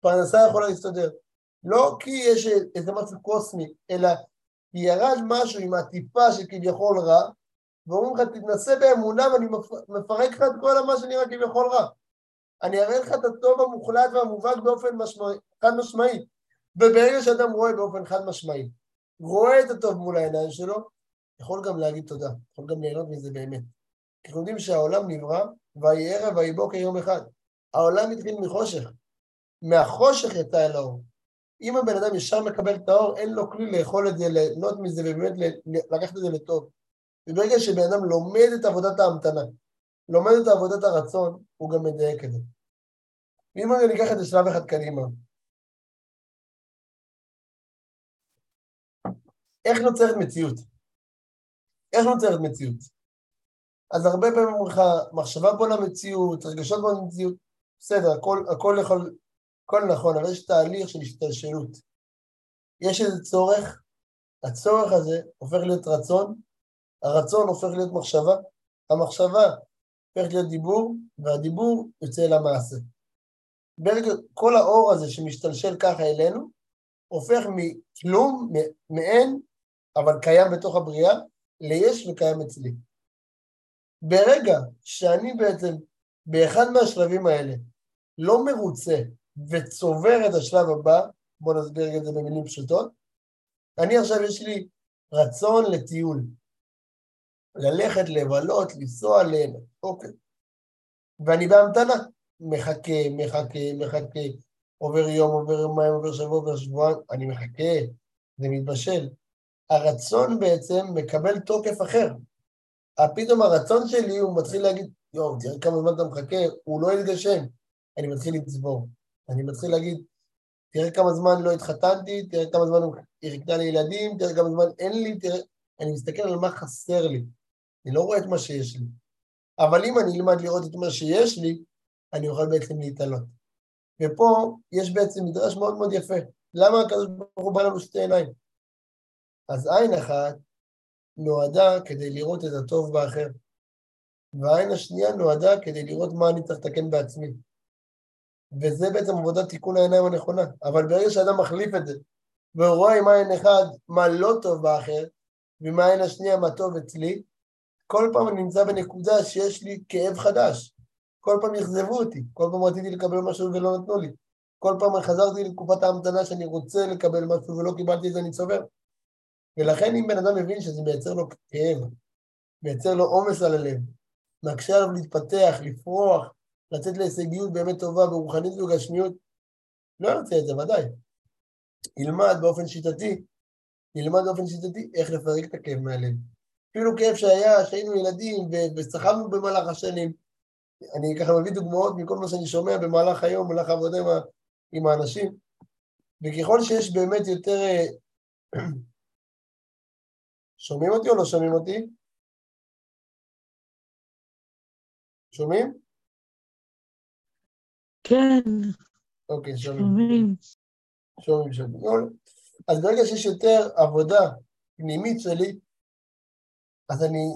פרנסה יכולה להסתדר. לא כי יש איזה משהו קוסמי, אלא כי ירד משהו עם הטיפה שכביכול רע, ואומרים לך, תתנסה באמונה ואני מפרק לך את כל מה שנראה כביכול רע. אני אראה לך את הטוב המוחלט והמובהק באופן משמעי, חד משמעי. וברגע שאדם רואה באופן חד משמעי, רואה את הטוב מול העיניים שלו, יכול גם להגיד תודה, יכול גם ליהנות מזה באמת. כי אנחנו יודעים שהעולם נברא, ויהי ערב ויהי בוקר יום אחד. העולם התחיל מחושך. מהחושך יצא אל האור. אם הבן אדם ישר מקבל את האור, אין לו כלי לאכול את זה, ליהנות מזה ובאמת לקחת את זה לטוב. וברגע שבן אדם לומד את עבודת ההמתנה, לומד את עבודת הרצון, הוא גם מדייק את זה. ואם אני אקח את זה שלב אחד קדימה, איך נוצרת מציאות? איך נוצרת מציאות? אז הרבה פעמים אומרים לך, מחשבה בונה מציאות, רגשות בונה מציאות, בסדר, הכל, הכל יכול, הכל נכון, אבל יש תהליך של השתלשלות. יש איזה צורך, הצורך הזה הופך להיות רצון, הרצון הופך להיות מחשבה, המחשבה הופכת להיות דיבור, והדיבור יוצא אל המעשה. ברגע, כל האור הזה שמשתלשל ככה אלינו, הופך מכלום, מאין, אבל קיים בתוך הבריאה, ליש וקיים אצלי. ברגע שאני בעצם, באחד מהשלבים האלה, לא מרוצה וצובר את השלב הבא, בואו נסביר את זה במילים פשוטות, אני עכשיו יש לי רצון לטיול, ללכת, לבלות, לנסוע, ל... אוקיי. ואני בהמתנה, מחכה, מחכה, מחכה, עובר יום, עובר יומיים, עובר שבוע, עובר שבועיים, אני מחכה, זה מתבשל. הרצון בעצם מקבל תוקף אחר. פתאום הרצון שלי, הוא מתחיל להגיד, יואו, תראה כמה זמן אתה מחכה, הוא לא יתגשם. אני מתחיל לצבור. אני מתחיל להגיד, תראה כמה זמן לא התחתנתי, תראה כמה זמן היא חיכתה ילדים, תראה כמה זמן אין לי, תראה... אני מסתכל על מה חסר לי. אני לא רואה את מה שיש לי. אבל אם אני אלמד לראות את מה שיש לי, אני אוכל בעצם להתעלות. ופה יש בעצם מדרש מאוד מאוד יפה. למה הקדוש ברוך הוא בא לנו שתי עיניים? אז עין אחת נועדה כדי לראות את הטוב באחר, והעין השנייה נועדה כדי לראות מה אני צריך לתקן בעצמי. וזה בעצם עבודת תיקון העיניים הנכונה. אבל ברגע שאדם מחליף את זה, והוא רואה עם עין אחד מה לא טוב באחר, ועם העין השנייה מה טוב אצלי, כל פעם אני נמצא בנקודה שיש לי כאב חדש. כל פעם אכזבו אותי, כל פעם רציתי לקבל משהו ולא נתנו לי. כל פעם חזרתי לתקופת ההמתנה שאני רוצה לקבל משהו ולא קיבלתי את זה, אני צובר. ולכן אם בן אדם מבין שזה מייצר לו כאב, מייצר לו עומס על הלב, מקשה עליו להתפתח, לפרוח, לצאת להישגיות באמת טובה ברוחנית ובגשמיות, לא ירצה את זה, ודאי. ילמד באופן שיטתי, ילמד באופן שיטתי איך לפרק את הכאב מהלב. אפילו כאב שהיה, שהיינו ילדים וסחבנו במהלך השנים. אני ככה מביא דוגמאות מכל מה שאני שומע במהלך היום, במהלך העבודה עם, עם האנשים. וככל שיש באמת יותר... אה, שומעים אותי או לא שומעים אותי? שומעים? כן. אוקיי, שומעים. שומעים, שומעים. אז ברגע שיש יותר עבודה פנימית שלי, אז אני,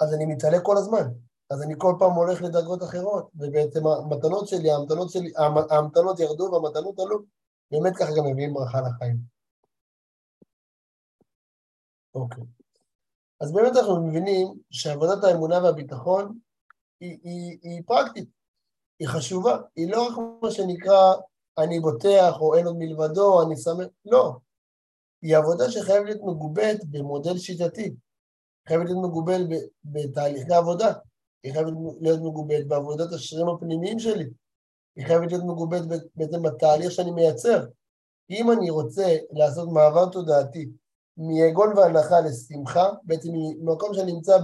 אז אני מתעלה כל הזמן. אז אני כל פעם הולך לדרגות אחרות, ובעצם המתנות שלי, ההמתנות שלי, ההמתנות ירדו והמתנות עלו, באמת ככה גם מביאים ברכה לחיים. אוקיי. אז באמת אנחנו מבינים שעבודת האמונה והביטחון היא, היא, היא פרקטית, היא חשובה, היא לא רק מה שנקרא אני בוטח או אין עוד מלבדו, אני שמח, לא. היא עבודה שחייבת להיות מגובית במודל שיטתי, חייבת להיות מגובל בתהליכי עבודה, היא חייבת להיות מגובלת בעבודת השרירים הפנימיים שלי, היא חייבת להיות מגובלת בעצם בתהליך שאני מייצר. אם אני רוצה לעשות מעבר תודעתי מיגון והנחה לשמחה, בעצם ממקום שאני נמצא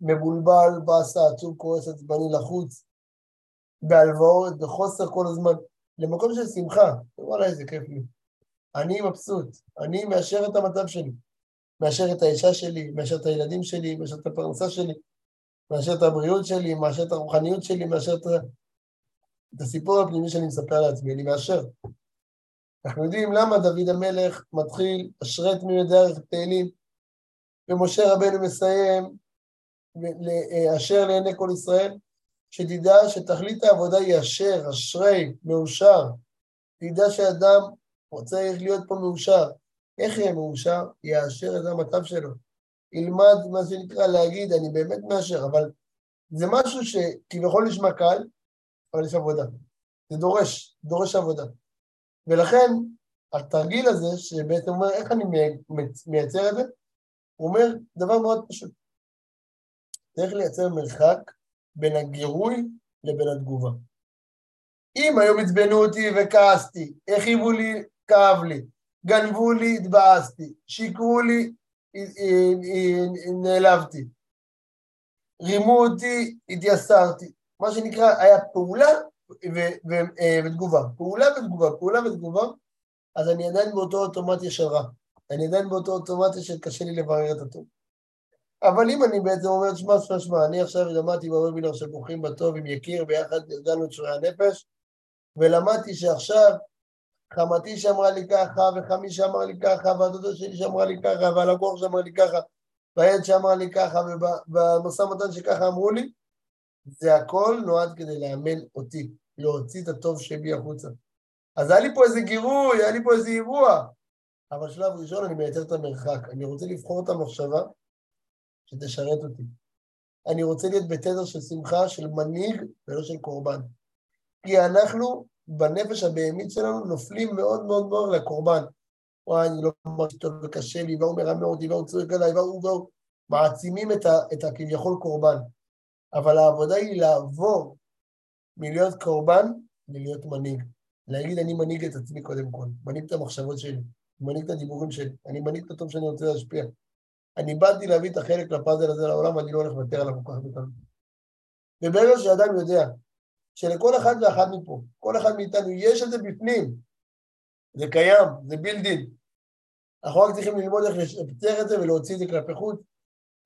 במבולבל, באסה, עצוב, כועס, עצבני, לחוץ, בהלוואות, בחוסר כל הזמן, למקום של שמחה, וואלה איזה כיף לי. אני מבסוט, אני מאשר את המצב שלי. מאשר את האישה שלי, מאשר את הילדים שלי, מאשר את הפרנסה שלי, מאשר את הבריאות שלי, מאשר את הרוחניות שלי, מאשר את, את הסיפור הפנימי שאני מספר לעצמי, אני מאשר. אנחנו יודעים למה דוד המלך מתחיל אשרת תמימי דרך תהילים, ומשה רבנו מסיים אשר לעיני כל ישראל, שתדע שתכלית העבודה היא אשר, אשרי, מאושר. תדע שאדם צריך להיות פה מאושר. איך יהיה מאושר? יאשר את המצב שלו. ילמד מה שנקרא להגיד, אני באמת מאשר, אבל זה משהו שכביכול נשמע קל, אבל יש עבודה. זה דורש, דורש עבודה. ולכן, התרגיל הזה, שבעצם אומר איך אני מייצר את זה, הוא אומר דבר מאוד פשוט. צריך לייצר מרחק בין הגירוי לבין התגובה. אם היום עצבנו אותי וכעסתי, הכאיבו לי, כאב לי, גנבו לי, התבאסתי, שיקרו לי, נעלבתי, רימו אותי, התייסרתי. מה שנקרא, היה פעולה אה, ותגובה. פעולה ותגובה, פעולה ותגובה, אז אני עדיין באותו אוטומטיה של רע. אני עדיין באותו אוטומטיה של קשה לי לברר את הטוב. אבל אם אני בעצם אומר, שמע, שמע, שמע, אני עכשיו למדתי בוובינר של ברוכים בטוב עם יקיר, ביחד ארגנו את שועי הנפש, ולמדתי שעכשיו חמתי שאמרה לי ככה, וחמי שאמר לי ככה, והדודה שלי שאמרה לי ככה, והלקוח שאמר לי ככה, והילד שאמר לי ככה, ובמשא ומתן שככה אמרו לי, זה הכל נועד כדי לאמן אותי, להוציא את הטוב שבי החוצה. אז היה לי פה איזה גירוי, היה לי פה איזה אירוע, אבל שלב ראשון אני מייצר את המרחק. אני רוצה לבחור את המחשבה שתשרת אותי. אני רוצה להיות בתדר של שמחה, של מנהיג ולא של קורבן. כי אנחנו, בנפש הבהמית שלנו, נופלים מאוד מאוד מאוד לקורבן. וואי, אני לא מרגיש טוב וקשה לי, והוא מרמה אותי, והוא צועק עליי, והוא והוא... מעצימים את, ה, את הכביכול קורבן. אבל העבודה היא לעבור מלהיות קורבן ללהיות מנהיג. להגיד, אני מנהיג את עצמי קודם כל, מנהיג את המחשבות שלי, מנהיג את הדיבורים שלי, אני מנהיג את הטוב שאני רוצה להשפיע. אני באתי להביא את החלק לפאזל הזה לעולם, אני לא הולך לוותר עליו כל כך בקלות. וברגע שאדם יודע שלכל אחד ואחת מפה, כל אחד מאיתנו, יש את זה בפנים, זה קיים, זה בילדין. אנחנו רק צריכים ללמוד איך לשפצר את זה ולהוציא את זה כלפי חוץ.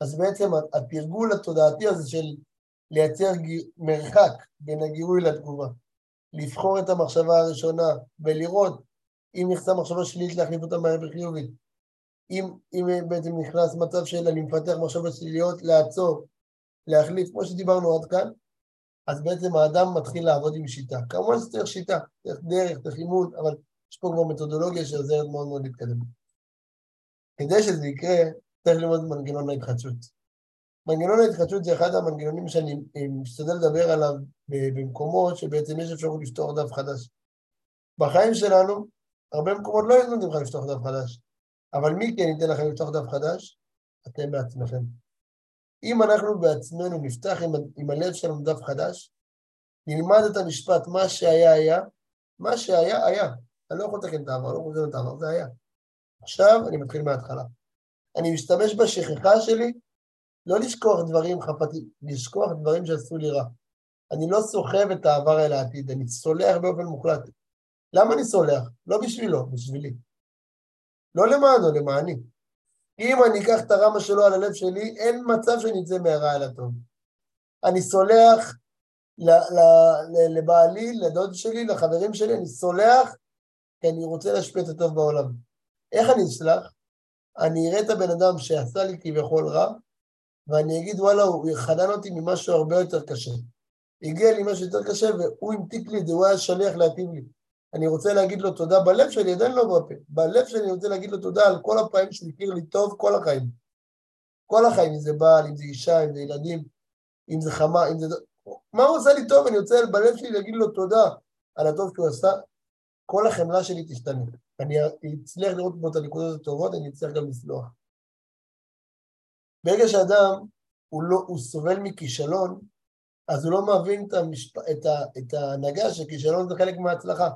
אז בעצם התרגול התודעתי הזה של לייצר מרחק בין הגירוי לתגובה, לבחור את המחשבה הראשונה ולראות אם נכנסה מחשבה שלילית להחליף אותה מהר בחיובית, אם, אם בעצם נכנס מצב של אני מפתח מחשבות שליליות, לעצור, להחליף, כמו שדיברנו עד כאן, אז בעצם האדם מתחיל לעבוד עם שיטה. כמובן שצריך שיטה, צריך דרך, צריך אימון, אבל יש פה כבר מתודולוגיה שעוזרת מאוד מאוד להתקדם. כדי שזה יקרה, צריך ללמוד מנגנון ההתחדשות. מנגנון ההתחדשות זה אחד המנגנונים שאני משתדל לדבר עליו במקומות שבעצם יש אפשרות לפתוח דף חדש. בחיים שלנו, הרבה מקומות לא נותנים לך לפתוח דף חדש, אבל מי כן ייתן לכם לפתוח דף חדש? אתם בעצמכם. אם אנחנו בעצמנו נפתח עם, עם הלב שלנו דף חדש, נלמד את המשפט, מה שהיה היה, מה שהיה היה. אני לא יכול לתקן את העבר, לא יכול לתקן את העבר, זה היה. עכשיו אני מתחיל מההתחלה. אני משתמש בשכחה שלי לא לשכוח דברים חפתי, לשכוח דברים שעשו לי רע. אני לא סוחב את העבר אל העתיד, אני סולח באופן מוחלט. למה אני סולח? לא בשבילו, בשבילי. לא למענו, למעני. אם אני אקח את הרמה שלו על הלב שלי, אין מצב שאני אצא מהרע אל הטוב. אני סולח לבעלי, לדוד שלי, לחברים שלי, אני סולח כי אני רוצה להשפיע את הטוב בעולם. איך אני אסלח? אני אראה את הבן אדם שעשה לי כביכול רע, ואני אגיד, וואלה, הוא חנן אותי ממשהו הרבה יותר קשה. הגיע לי משהו יותר קשה, והוא המתיק לי את זה, הוא היה שליח להטיב לי. אני רוצה להגיד לו תודה בלב שלי, עדיין לא בפה. בלב שלי אני רוצה להגיד לו תודה על כל הפעמים שהוא הכיר לי טוב כל החיים. כל החיים, אם זה בעל, אם זה אישה, אם זה ילדים, אם זה חמה, אם זה... מה הוא עושה לי טוב? אני רוצה בלב שלי להגיד לו תודה על הטוב שהוא עשה. כל החמלה שלי תשתנה. אני אצליח לראות פה את הנקודות הטובות, אני אצליח גם לסלוח. ברגע שאדם הוא, לא, הוא סובל מכישלון, אז הוא לא מבין את, המשפ... את, ה... את ההנהגה שכישלון זה חלק מההצלחה.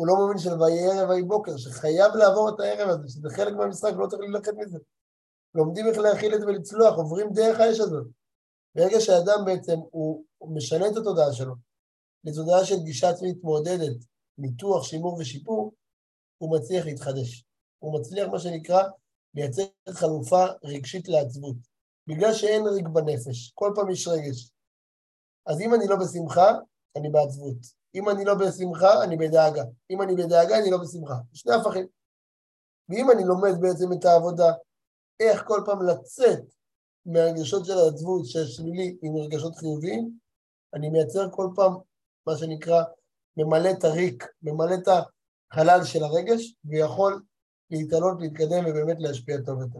הוא לא מבין של ויהי ערב ויהי בוקר, שחייב לעבור את הערב הזה, שזה חלק מהמשחק, לא צריך ללכת מזה. לומדים איך להכיל את זה ולצלוח, עוברים דרך האש הזאת. ברגע שאדם בעצם, הוא משנה את התודעה שלו לתודעה של גישה עצמית מעודדת, ניתוח, שימור ושיפור, הוא מצליח להתחדש. הוא מצליח, מה שנקרא, לייצר חלופה רגשית לעצבות. בגלל שאין ריג בנפש, כל פעם יש רגש. אז אם אני לא בשמחה, אני בעצבות. אם אני לא בשמחה, אני בדאגה. אם אני בדאגה, אני לא בשמחה. שני הפכים. ואם אני לומד בעצם את העבודה, איך כל פעם לצאת מהרגשות של העצבות, של שלילי, עם רגשות חיוביים, אני מייצר כל פעם, מה שנקרא, ממלא את הריק, ממלא את החלל של הרגש, ויכול להתעלות, להתקדם ובאמת להשפיע טוב יותר.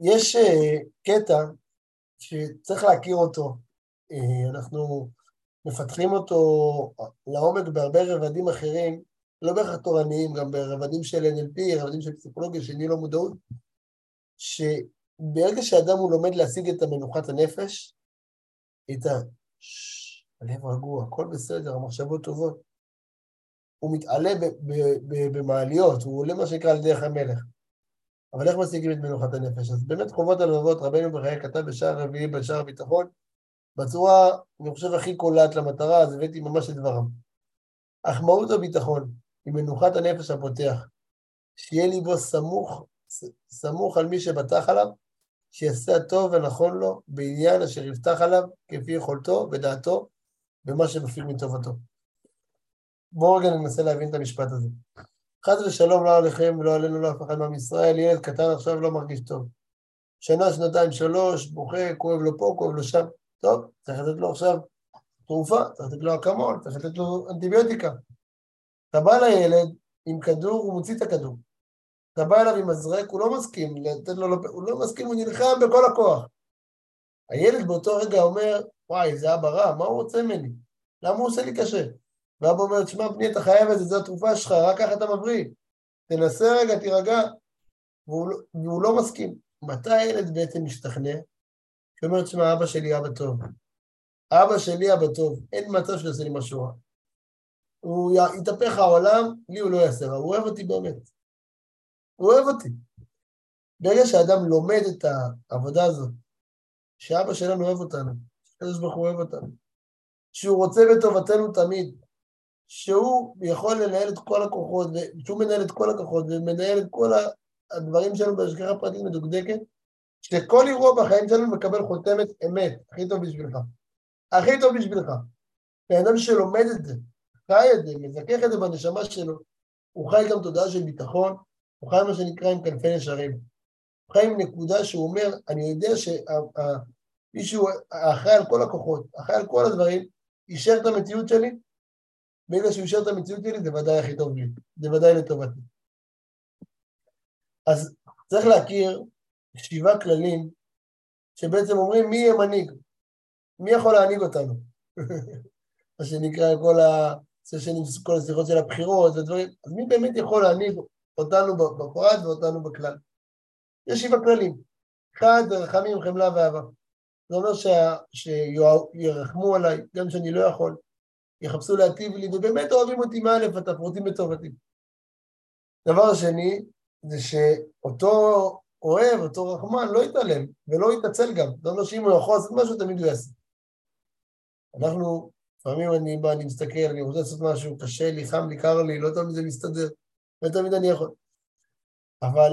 יש uh, קטע שצריך להכיר אותו, אנחנו מפתחים אותו לעומק בהרבה רבדים אחרים, לא בהכרח תורניים, גם ברבדים של NLP, רבדים של פסיכולוגיה, של ניהול המודעות, שברגע שאדם הוא לומד להשיג את המנוחת הנפש, את ה... הלב רגוע, הכל בסדר, המחשבות טובות, הוא מתעלה במעליות, הוא עולה מה שנקרא על דרך המלך. אבל איך משיגים את מנוחת הנפש? אז באמת חובות הלבבות, רבנו בחיי כתב בשער רביעי בשער הביטחון, בצורה, אני חושב, הכי קולעת למטרה, אז הבאתי ממש את דברם. אך מהות הביטחון היא מנוחת הנפש הפותח, שיהיה ליבו סמוך, סמוך על מי שבטח עליו, שיעשה הטוב ונכון לו בעניין אשר יבטח עליו כפי יכולתו ודעתו ומה שמפיק מטובתו. בואו רגע ננסה להבין את המשפט הזה. חס ושלום לא עליכם ולא עלינו לא אף אחד מעם ישראל, ילד קטן עכשיו לא מרגיש טוב. שנה, שנתיים, שלוש, בוכה, כואב לו פה, כואב לו שם. טוב, צריך לתת לו עכשיו תרופה, צריך לתת לו אקמול, צריך לתת לו אנטיביוטיקה. אתה בא לילד עם כדור, הוא מוציא את הכדור. אתה בא אליו עם מזרק, הוא לא מסכים לתת לו, הוא לא מסכים, הוא נלחם בכל הכוח. הילד באותו רגע אומר, וואי, זה אבא רע, מה הוא רוצה ממני? למה הוא עושה לי קשה? ואבא אומר, תשמע, פני, אתה חייב את זה, זו התרופה שלך, רק ככה אתה מבריא. תנסה רגע, תירגע. והוא, לא, והוא לא מסכים. מתי הילד בעצם משתכנע? הוא אומר, תשמע, אבא שלי אבא טוב. אבא שלי אבא טוב, אין מצב שהוא יעשה לי משהו רע. הוא יתהפך העולם, לי הוא לא יעשה רע, הוא אוהב אותי באמת. הוא אוהב אותי. ברגע שאדם לומד את העבודה הזאת, שאבא שלנו אוהב אותנו, שקדוש ברוך הוא אוהב אותנו, שהוא רוצה בטובתנו תמיד, שהוא יכול לנהל את כל הכוחות, שהוא מנהל את כל הכוחות ומנהל את כל הדברים שלנו בהשגחה פרטית מדוקדקת, שכל אירוע בחיים שלנו מקבל חותמת אמת, הכי טוב בשבילך. הכי טוב בשבילך. בן אדם שלומד את זה, חי את זה, מזכך את זה בנשמה שלו, הוא חי גם תודעה של ביטחון, הוא חי מה שנקרא עם כנפי נשרים. הוא חי עם נקודה שהוא אומר, אני יודע שמישהו אחראי על כל הכוחות, אחראי על כל הדברים, אישר את המציאות שלי, ברגע שהוא אישר את המציאות שלי, זה ודאי הכי טוב לי, זה ודאי לטובתי. אז צריך להכיר שבעה כללים שבעצם אומרים מי יהיה מנהיג, מי יכול להנהיג אותנו. מה שנקרא כל, ה... כל השיחות של הבחירות ודברים, אז מי באמת יכול להנהיג אותנו בפרט ואותנו בכלל? יש שבעה כללים. אחד, רחמים, חמלה ואהבה. זה אומר שה... שירחמו עליי, גם שאני לא יכול, יחפשו להטיב לי, ובאמת אוהבים אותי מאלף, אתה פרוטים בטובתי. דבר שני, זה שאותו אוהב, אותו רחמן, לא יתעלם ולא יתעצל גם. זה אומר שאם הוא יכול לעשות משהו, תמיד הוא יעשה. אנחנו, לפעמים אני בא, אני מסתכל, אני רוצה לעשות משהו, קשה לי, חם לי, קר לי, לא תמיד זה מסתדר, לא תמיד אני יכול. אבל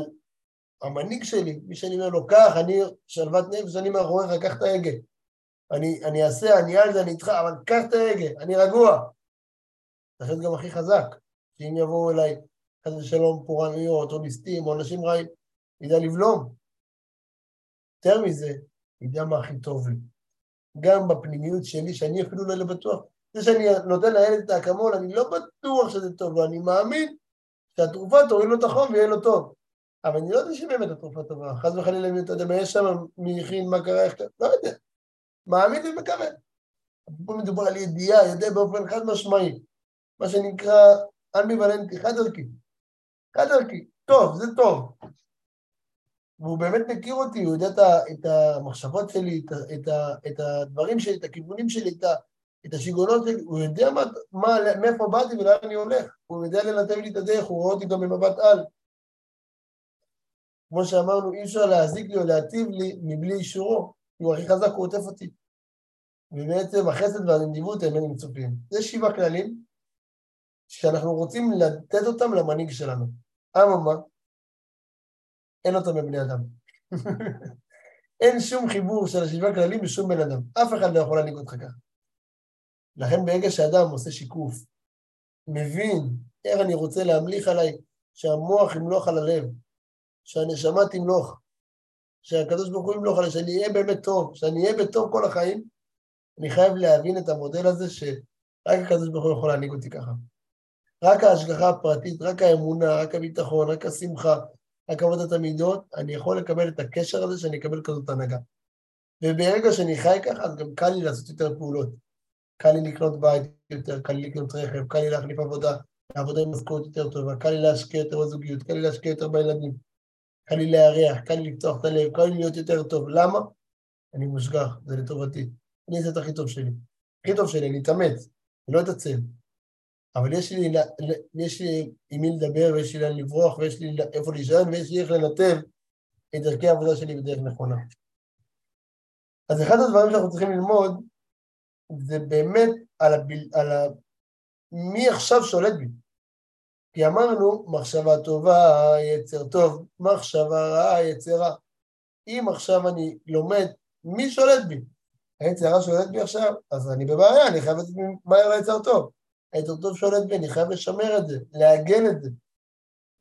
המנהיג שלי, מי שאני אומר לו, קח, אני שלוות נפש, אני מאחוריך, קח את ההגה. אני, אני אעשה, אני על זה, אני איתך, אבל קח את ההגה, אני רגוע. זה גם הכי חזק, שאם יבואו אליי, חס ושלום, פורענויות, או ליסטים, או אנשים רעים, ידע לבלום. יותר מזה, ידע מה הכי טוב לי. גם בפנימיות שלי, שאני אפילו לא בטוח. זה שאני נותן לילד את האקמול, אני לא בטוח שזה טוב לו, אני מאמין שהתרופה תוריד לו את החום ויהיה לו טוב. אבל אני לא יודע שבאמת התרופה טובה. חס וחלילה, אתה יודע מה יש שם, מי הכין, מה קרה, איך קרה, לא יודע. מאמין ומקווה. פה מדובר על ידיעה, יודע באופן חד משמעי, מה שנקרא אמביוולנטי, חד ערכי. חד ערכי, טוב, זה טוב. והוא באמת מכיר אותי, הוא יודע את המחשבות שלי, את, את הדברים שלי, את הכיוונים שלי, את, את השיגעונות שלי, הוא יודע מה, מה, מאיפה באתי ולאן אני הולך, הוא יודע לנתב לי את הדרך, הוא רואה אותי גם במבט על. כמו שאמרנו, אי אפשר להזיק לי או להטיב לי מבלי אישורו. הוא הכי חזק, הוא עוטף אותי. ובעצם החסד והנדיבות הם אין מצופים. זה שבעה כללים שאנחנו רוצים לתת אותם למנהיג שלנו. אממה, אין אותם בבני אדם. אין שום חיבור של השבעה כללים בשום בן אדם. אף אחד לא יכול להנהיג אותך ככה. לכן ברגע שאדם עושה שיקוף, מבין איך אני רוצה להמליך עליי, שהמוח ימלוך על הלב, שהנשמה תמלוך, שהקדוש ברוך הוא ימלוך עליי, שאני אהיה באמת טוב, שאני אהיה בטוב כל החיים, אני חייב להבין את המודל הזה שרק הקדוש ברוך הוא יכול להנהיג אותי ככה. רק ההשגחה הפרטית, רק האמונה, רק הביטחון, רק השמחה, רק עבודת המידות, אני יכול לקבל את הקשר הזה שאני אקבל כזאת הנהגה. וברגע שאני חי ככה, אז גם קל לי לעשות יותר פעולות. קל לי לקנות בית יותר, קל לי לקנות רכב, קל לי להחליף עבודה, לעבודה עם משכורת יותר טובה, קל לי להשקיע יותר בזוגיות, קל לי להשקיע יותר בילדים, קל לי לארח, קל לי לפתוח את הלב, קל לי להיות יותר טוב. למה? אני מושגח, זה לטובתי. אני אעשה את הכי טוב שלי. הכי טוב שלי, אני אתאמץ, אני לא אתעצל. אבל יש לי, יש לי עם מי לדבר, ויש לי לאן לברוח, ויש לי איפה להישען, ויש לי איך לנתב את דרכי העבודה שלי בדרך נכונה. אז אחד הדברים שאנחנו צריכים ללמוד, זה באמת על, הביל, על ה... מי עכשיו שולט בי. כי אמרנו, מחשבה טובה, יצר טוב, מחשבה רעה, יצר רע. אם עכשיו אני לומד, מי שולט בי? היצר רע שולט בי עכשיו, אז אני בבעיה, אני חייב לתת מהר ליצר טוב. היצר טוב שולט בי, אני חייב לשמר את זה, לעגן את זה.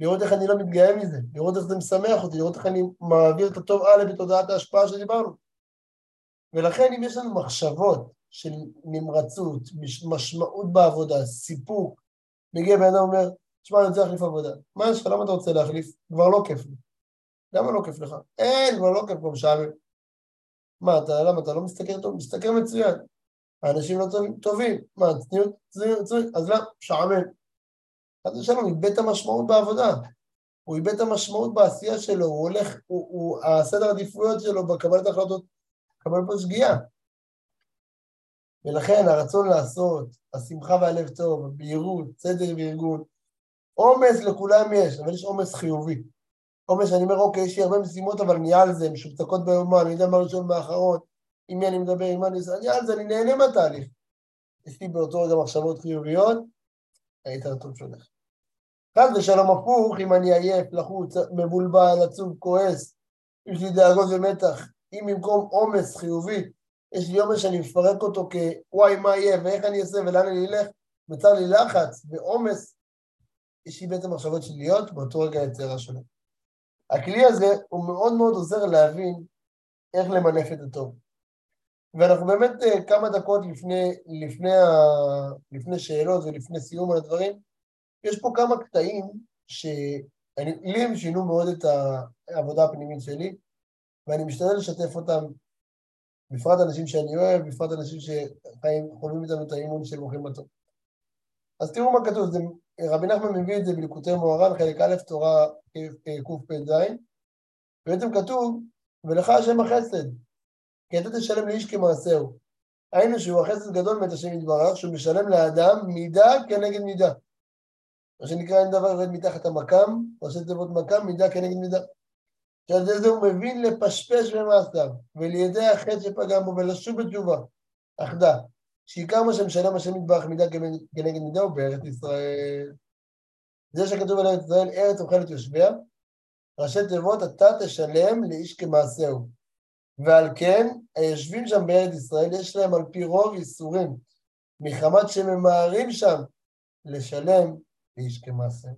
לראות איך אני לא מתגאה מזה, לראות איך זה משמח אותי, לראות איך אני מעביר את הטוב הלאה בתודעת ההשפעה שדיברנו. ולכן אם יש לנו מחשבות של נמרצות, משמעות בעבודה, סיפוק, מגיע בן אדם ואומר, תשמע, אני רוצה להחליף עבודה. מה יש לך? למה אתה רוצה להחליף? כבר לא כיף לי. למה לא כיף לך? אין, כבר לא כיף, כבר משעמם. מה, אתה, למה, אתה לא מסתכל טוב? מסתכל מצוין. האנשים לא טובים. מה, צניעות, צניעות, צניעות, אז למה? משעמם. אז יש לנו איבד את המשמעות בעבודה. הוא איבד את המשמעות בעשייה שלו, הוא הולך, הוא, הוא, הסדר העדיפויות שלו בקבלת ההחלטות, קבל פה שגיאה. ולכן הרצון לעשות, השמחה והלב טוב, הבהירות, סדר וארגון, עומס לכולם יש, אבל יש עומס חיובי. עומס שאני אומר, אוקיי, יש לי הרבה משימות, אבל אני על זה, משותקות ביומן, אני יודע מה ראשון מהאחרון, עם מי אני מדבר, עם מה אני עושה, אני על זה, אני נהנה מהתהליך. יש לי באותו רגע מחשבות חיוביות, היית טוב שהולך. חס ושלום הפוך, אם אני עייף, לחוץ, מבולבל, עצוב, כועס, יש לי דאגות ומתח, אם במקום עומס חיובי, יש לי עומס שאני מפרק אותו כוואי, מה יהיה, ואיך אני אעשה, ולאן אני אלך, וצר לי לחץ ועומס, יש לי בעצם מחשבות שליליות, באותו רגע רע שלו. הכלי הזה הוא מאוד מאוד עוזר להבין איך למנף את הטוב. ואנחנו באמת אה, כמה דקות לפני, לפני, ה, לפני שאלות ולפני סיום על הדברים, יש פה כמה קטעים שלי הם שינו מאוד את העבודה הפנימית שלי, ואני משתדל לשתף אותם, בפרט אנשים שאני אוהב, בפרט אנשים שחווים איתנו את האימון של מוחים בטוב. אז תראו מה כתוב, זה, רבי נחמן מביא את זה בליקוטי מוהר"ן, חלק א', תורה קפ"ז, ובעצם כתוב, ולך השם החסד, כי אתה תשלם לאיש כמעשהו. היינו שהוא החסד גדול מאת השם יתברך, שהוא משלם לאדם מידה כנגד מידה. מה שנקרא אין דבר יורד מתחת המקם, ראשי תיבות מקם, מידה כנגד מידה. שעל ידי זה הוא מבין לפשפש במעשיו, ולידי החטא שפגם בו ולשוב בתשובה, אחדה, שעיקר מה שמשלם השם יתברך מידה כנגד מידה הוא בארץ ישראל. זה שכתוב על ארץ ישראל, ארץ אוכלת יושביה, ראשי תיבות, אתה תשלם לאיש כמעשהו. ועל כן, היושבים שם בארץ ישראל, יש להם על פי רוב איסורים, מחמת שממהרים שם לשלם לאיש כמעשהו.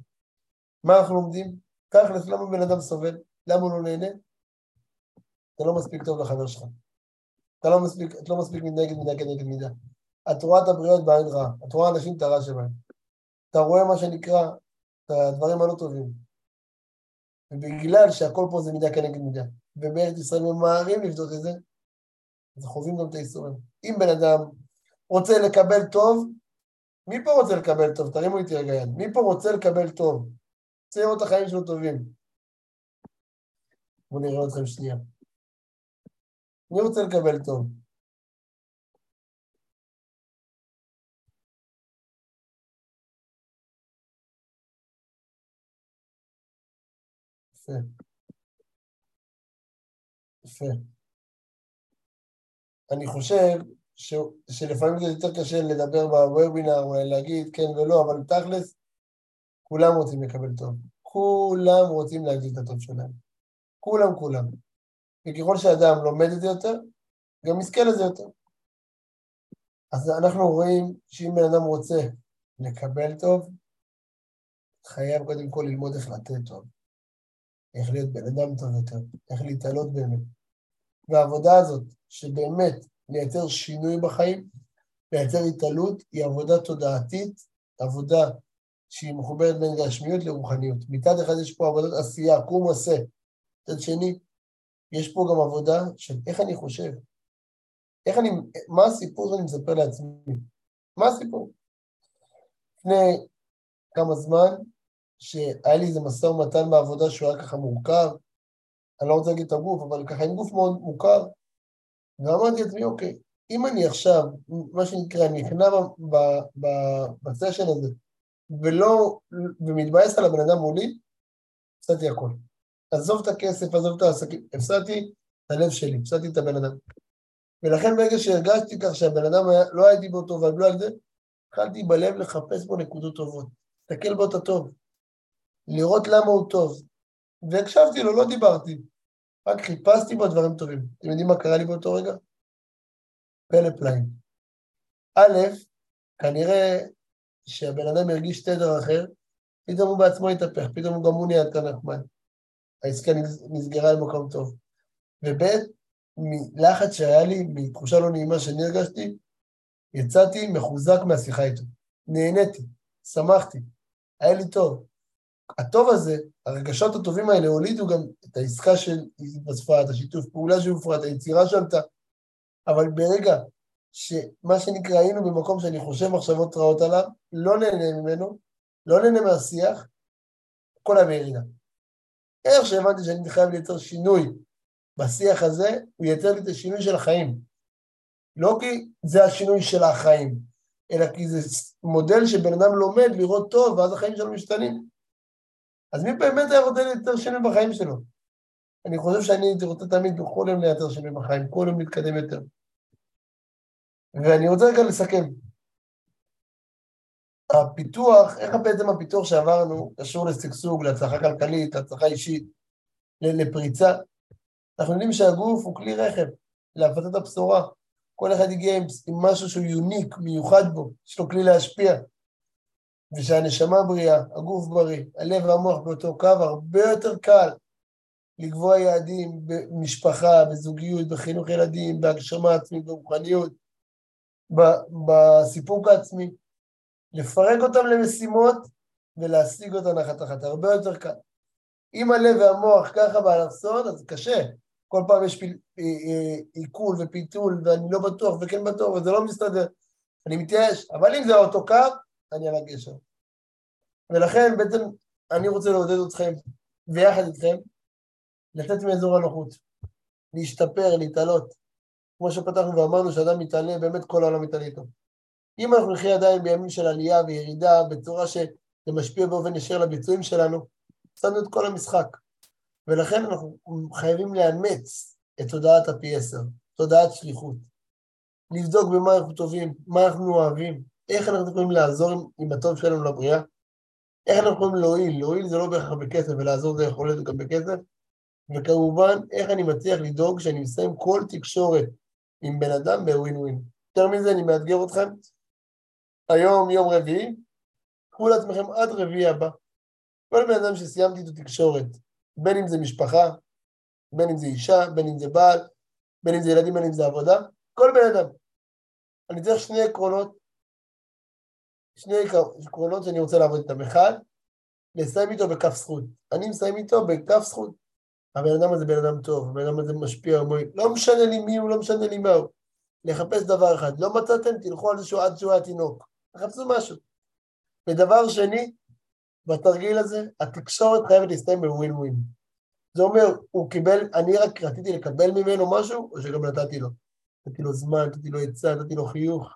מה אנחנו לומדים? תכלס, למה בן אדם סובל? למה הוא לא נהנה? אתה לא מספיק טוב לחבר שלך. אתה לא מספיק, את לא מספיק נגד מידה כנגד מידה. את רואה את הבריות בעין רעה, את רואה אנשים את הרע שבהם. אתה רואה מה שנקרא, את הדברים הלא טובים. ובגלל שהכל פה זה מידה כנגד מידה, ובארץ ישראל ממהרים לבדוק את זה, אז חווים גם את האיסורים. אם בן אדם רוצה לקבל טוב, מי פה רוצה לקבל טוב? תרימו איתי רגע יד. מי פה רוצה לקבל טוב? רוצה לראות את החיים שלו טובים. בואו נראה אתכם שנייה. מי רוצה לקבל טוב? יפה. יפה. אני חושב ש... שלפעמים זה יותר קשה לדבר בוובינר, או להגיד כן ולא, אבל תכלס, כולם רוצים לקבל טוב. כולם רוצים להגיד את הטוב שלהם. כולם כולם. וככל שאדם לומד את זה יותר, גם יזכה לזה יותר. אז אנחנו רואים שאם בן אדם רוצה לקבל טוב, חייב קודם כל ללמוד איך לתת טוב. איך להיות בן אדם טוב יותר, איך להתעלות באמת. והעבודה הזאת, שבאמת לייצר שינוי בחיים, לייצר התעלות, היא עבודה תודעתית, עבודה שהיא מחוברת בין גשמיות לרוחניות. מצד אחד יש פה עבודת עשייה, קום עשה. מצד שני, יש פה גם עבודה של איך אני חושב. איך אני, מה הסיפור שאני מספר לעצמי? מה הסיפור? לפני כמה זמן, שהיה לי איזה משא ומתן בעבודה שהוא היה ככה מורכב, אני לא רוצה להגיד את הגוף, אבל ככה עם גוף מאוד מוכר, ואמרתי לעצמי, אוקיי, אם אני עכשיו, מה שנקרא, נכנע בסשן הזה, ולא, ומתבאס על הבן אדם מולי, הפסדתי הכל. עזוב את הכסף, עזוב את העסקים, הפסדתי את הלב שלי, הפסדתי את הבן אדם. ולכן ברגע שהרגשתי כך שהבן אדם היה, לא הייתי בו טוב, ולא על זה, התחלתי בלב לחפש בו נקודות טובות, להסתכל בו את הטוב, לראות למה הוא טוב. והקשבתי לו, לא דיברתי, רק חיפשתי בו דברים טובים. אתם יודעים מה קרה לי באותו רגע? פלא פלאים. א', כנראה שהבן אדם הרגיש תדר אחר, פתאום הוא בעצמו התהפך, פתאום גם הוא נהיה יותר נחמד. העסקה נסגרה למקום טוב. וב', מלחץ שהיה לי, מתחושה לא נעימה שאני הרגשתי, יצאתי מחוזק מהשיחה איתו. נהניתי, שמחתי, היה לי טוב. הטוב הזה, הרגשות הטובים האלה הולידו גם את העסקה שהתווספה, את השיתוף פעולה שהופרה, את היצירה שעלתה. אבל ברגע שמה שנקרא היינו במקום שאני חושב מחשבות רעות עליו, לא נהנה ממנו, לא נהנה מהשיח, הכל היה בירידה. איך שהבנתי שאני חייב לייצר שינוי בשיח הזה, הוא ייצר לי את השינוי של החיים. לא כי זה השינוי של החיים, אלא כי זה מודל שבן אדם לומד לראות טוב, ואז החיים שלו משתנים. אז מי באמת היה רוצה לייצר שינוי בחיים שלו? אני חושב שאני הייתי רוצה תמיד בכל יום לייצר שינוי בחיים, כל יום להתקדם יותר. ואני רוצה רגע לסכם. הפיתוח, איך בעצם הפיתוח שעברנו קשור לשגשוג, להצלחה כלכלית, להצלחה אישית, לפריצה? אנחנו יודעים שהגוף הוא כלי רכב להפצת הבשורה. כל אחד הגיע עם, עם משהו שהוא יוניק, מיוחד בו, יש לו כלי להשפיע. ושהנשמה בריאה, הגוף בריא, הלב והמוח באותו קו, הרבה יותר קל לקבוע יעדים במשפחה, בזוגיות, בחינוך ילדים, בהגשמה עצמית, ברוחניות, בסיפוק העצמי, לפרק אותם למשימות ולהשיג אותן אחת אחת, הרבה יותר קל. אם הלב והמוח ככה באלכסון, אז קשה. כל פעם יש פיל, אה, אה, עיכול ופיתול, ואני לא בטוח וכן בטוח, וזה לא מסתדר. אני מתייאש, אבל אם זה אותו קו, אני על הגשר. ולכן בעצם אני רוצה לעודד אתכם, ויחד איתכם, לצאת מאזור הנוחות, להשתפר, להתעלות. כמו שפתחנו ואמרנו שאדם מתעלה, באמת כל העולם מתעלה איתו. אם אנחנו נחיה עדיין בימים של עלייה וירידה בצורה שזה משפיע באופן ישיר לביצועים שלנו, הפסדנו את כל המשחק. ולכן אנחנו חייבים לאמץ את תודעת הפי עשר, תודעת שליחות. לבדוק במה אנחנו טובים, מה אנחנו אוהבים, איך אנחנו יכולים לעזור עם, עם הטוב שלנו לבריאה, איך אנחנו יכולים להועיל, להועיל זה לא בהכרח בכסף, ולעזור זה יכול להיות גם בכסף, וכמובן, איך אני מצליח לדאוג שאני מסיים כל תקשורת עם בן אדם בווין ווין. יותר מזה, אני מאתגר אתכם, היום יום רביעי, קחו לעצמכם עד רביעי הבא. כל בן אדם שסיימתי איתו תקשורת, בין אם זה משפחה, בין אם זה אישה, בין אם זה בעל, בין אם זה ילדים, בין אם זה עבודה, כל בן אדם. אני צריך שני עקרונות, שני עקרונות שאני רוצה לעבוד איתם. אחד, לסיים איתו בכף זכות. אני מסיים איתו בכף זכות. הבן אדם הזה בן אדם טוב, הבן אדם הזה משפיע, לא משנה לי מי הוא, לא משנה לי מה הוא. לחפש דבר אחד. לא מצאתם, תלכו על זה עד שהוא היה תינוק. תחפשו משהו. ודבר שני, בתרגיל הזה, התקשורת חייבת להסתיים בווין ווין. זה אומר, הוא קיבל, אני רק רציתי לקבל ממנו משהו, או שגם נתתי לו. נתתי לו זמן, נתתי לו עצה, נתתי לו חיוך,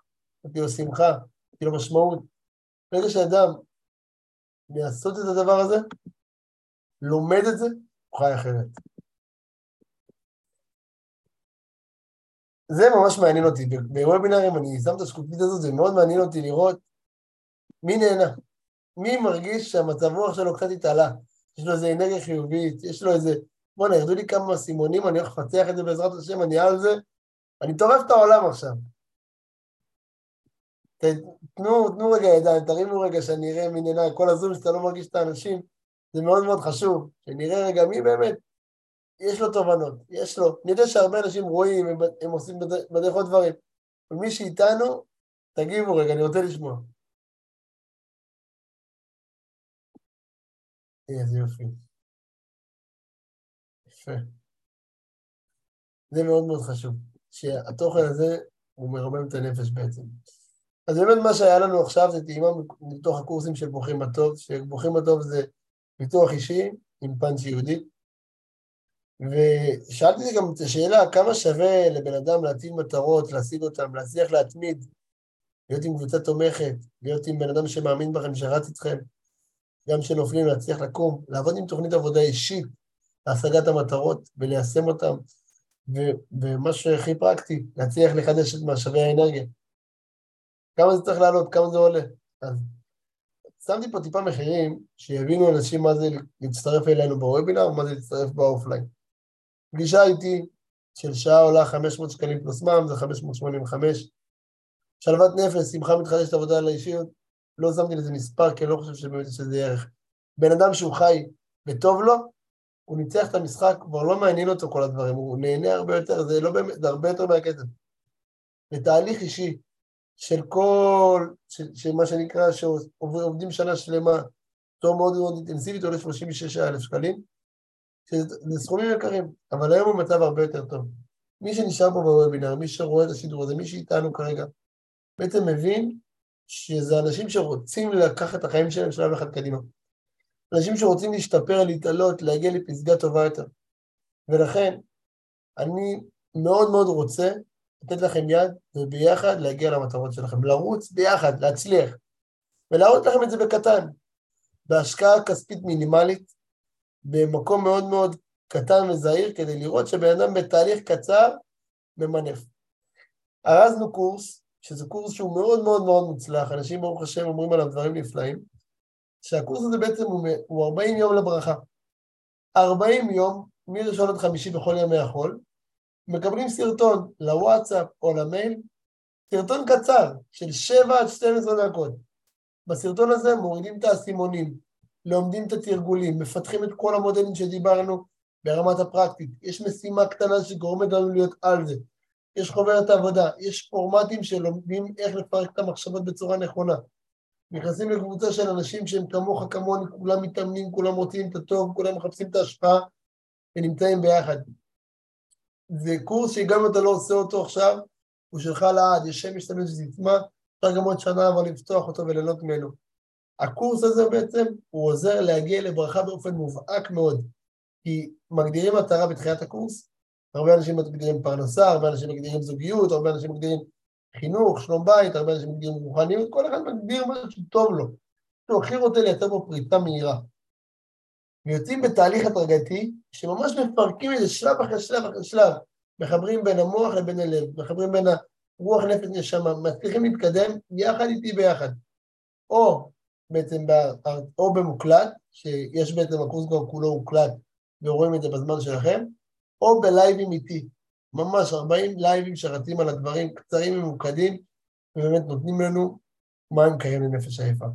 נתתי לו שמחה, נתתי לו משמעות. ברגע שאדם לעשות את הדבר הזה, לומד את זה, הוא חי אחרת. זה ממש מעניין אותי. בוובינרים אני שם את השקופית הזאת, זה מאוד מעניין אותי לראות מי נהנה. מי מרגיש שהמצב רוח שלו קצת התעלה? יש לו איזה אנרגיה חיובית, יש לו איזה... בוא'נה, ירדו לי כמה סימונים, אני הולך לפצח את זה בעזרת השם, אני על זה. אני טורף את העולם עכשיו. תנו, תנו רגע ידיים, תרימו רגע שאני אראה מי נהנה, כל הזום שאתה לא מרגיש את האנשים, זה מאוד מאוד חשוב, שנראה רגע מי באמת, יש לו תובנות, יש לו, אני יודע שהרבה אנשים רואים, הם, הם עושים בדרך עוד דברים, ומי שאיתנו, תגיבו רגע, אני רוצה לשמוע. איזה יופי. יפה. זה מאוד מאוד חשוב, שהתוכן הזה הוא מרומם את הנפש בעצם. אז באמת מה שהיה לנו עכשיו זה טעימה מתוך הקורסים של ברוכים בטוב, שברוכים בטוב זה פיתוח אישי עם פאנץ' יהודי. ושאלתי גם את השאלה, כמה שווה לבן אדם להטיל מטרות, להשיג אותן, להצליח להתמיד, להיות עם קבוצה תומכת, להיות עם בן אדם שמאמין בכם, שרץ איתכם, גם כשנופלים להצליח לקום, לעבוד עם תוכנית עבודה אישית להשגת המטרות וליישם אותן, ומה שהכי פרקטי, להצליח לחדש את משאבי האנרגיה. כמה זה צריך לעלות, כמה זה עולה. אז שמתי פה טיפה מחירים, שיבינו אנשים מה זה להצטרף אלינו בוובינר, ומה זה להצטרף באופליין. פגישה איתי של שעה עולה 500 שקלים פלוס מע"מ, זה 585. שלוות נפש, שמחה מתחדשת עבודה על האישיות, לא שמתי לזה מספר, כי אני לא חושב שבאמת יש לזה ערך. בן אדם שהוא חי וטוב לו, הוא ניצח את המשחק, כבר לא מעניין אותו כל הדברים, הוא נהנה הרבה יותר, זה לא באמת, זה הרבה יותר מהכסף. בתהליך אישי של כל, של, של מה שנקרא, שעובדים שנה שלמה, טוב מאוד מאוד אינטנסיבית, עולה 36,000 שקלים, שזה סכומים יקרים, אבל היום הוא מצב הרבה יותר טוב. מי שנשאר פה בוובינר, מי שרואה את השידור הזה, מי שאיתנו כרגע, בעצם מבין שזה אנשים שרוצים לקחת את החיים שלהם שלב אחד קדימה. אנשים שרוצים להשתפר, להתעלות, להגיע לפסגה טובה יותר. ולכן, אני מאוד מאוד רוצה לתת לכם יד וביחד להגיע למטרות שלכם, לרוץ ביחד, להצליח, ולהראות לכם את זה בקטן, בהשקעה כספית מינימלית, במקום מאוד מאוד קטן וזהיר, כדי לראות שבן אדם בתהליך קצר ממנף. ארזנו קורס, שזה קורס שהוא מאוד מאוד מאוד מוצלח, אנשים ברוך השם אומרים עליו דברים נפלאים, שהקורס הזה בעצם הוא, הוא 40 יום לברכה. 40 יום, מראשון עד חמישי בכל ימי החול, מקבלים סרטון לוואטסאפ או למייל, סרטון קצר של 7 עד 12 דקות. בסרטון הזה מורידים את האסימונים, לומדים את התרגולים, מפתחים את כל המודלים שדיברנו ברמת הפרקטית. יש משימה קטנה שגורמת לנו להיות על זה. יש חוברת עבודה, יש פורמטים שלומדים איך לפרק את המחשבות בצורה נכונה. נכנסים לקבוצה של אנשים שהם כמוך, כמוני, כולם מתאמנים, כולם רוצים את הטוב, כולם מחפשים את ההשפעה ונמצאים ביחד. זה קורס שגם אם אתה לא עושה אותו עכשיו, הוא שלך לעד, יש שם משתמש בסיסמה, אפשר גם עוד שנה אבל לפתוח אותו וליהנות ממנו. הקורס הזה בעצם, הוא עוזר להגיע לברכה באופן מובהק מאוד, כי מגדירים מטרה בתחילת הקורס, הרבה אנשים מגדירים פרנסה, הרבה אנשים מגדירים זוגיות, הרבה אנשים מגדירים חינוך, שלום בית, הרבה אנשים מגדירים רוחניות, כל אחד מגדיר משהו טוב לו. הוא הכי רוצה לייצר בו פריטה מהירה. ויוצאים בתהליך הדרגתי, שממש מפרקים את זה שלב אחרי שלב אחרי שלב, מחברים בין המוח לבין הלב, מחברים בין הרוח נפש נשמה, מצליחים להתקדם יחד איתי ביחד. או בעצם, או במוקלט, שיש בעצם הקורס כבר כולו הוקלט ורואים את זה בזמן שלכם, או בלייבים איתי, ממש 40 לייבים שרצים על הדברים קצרים וממוקדים, ובאמת נותנים לנו מים קיים לנפש היפה.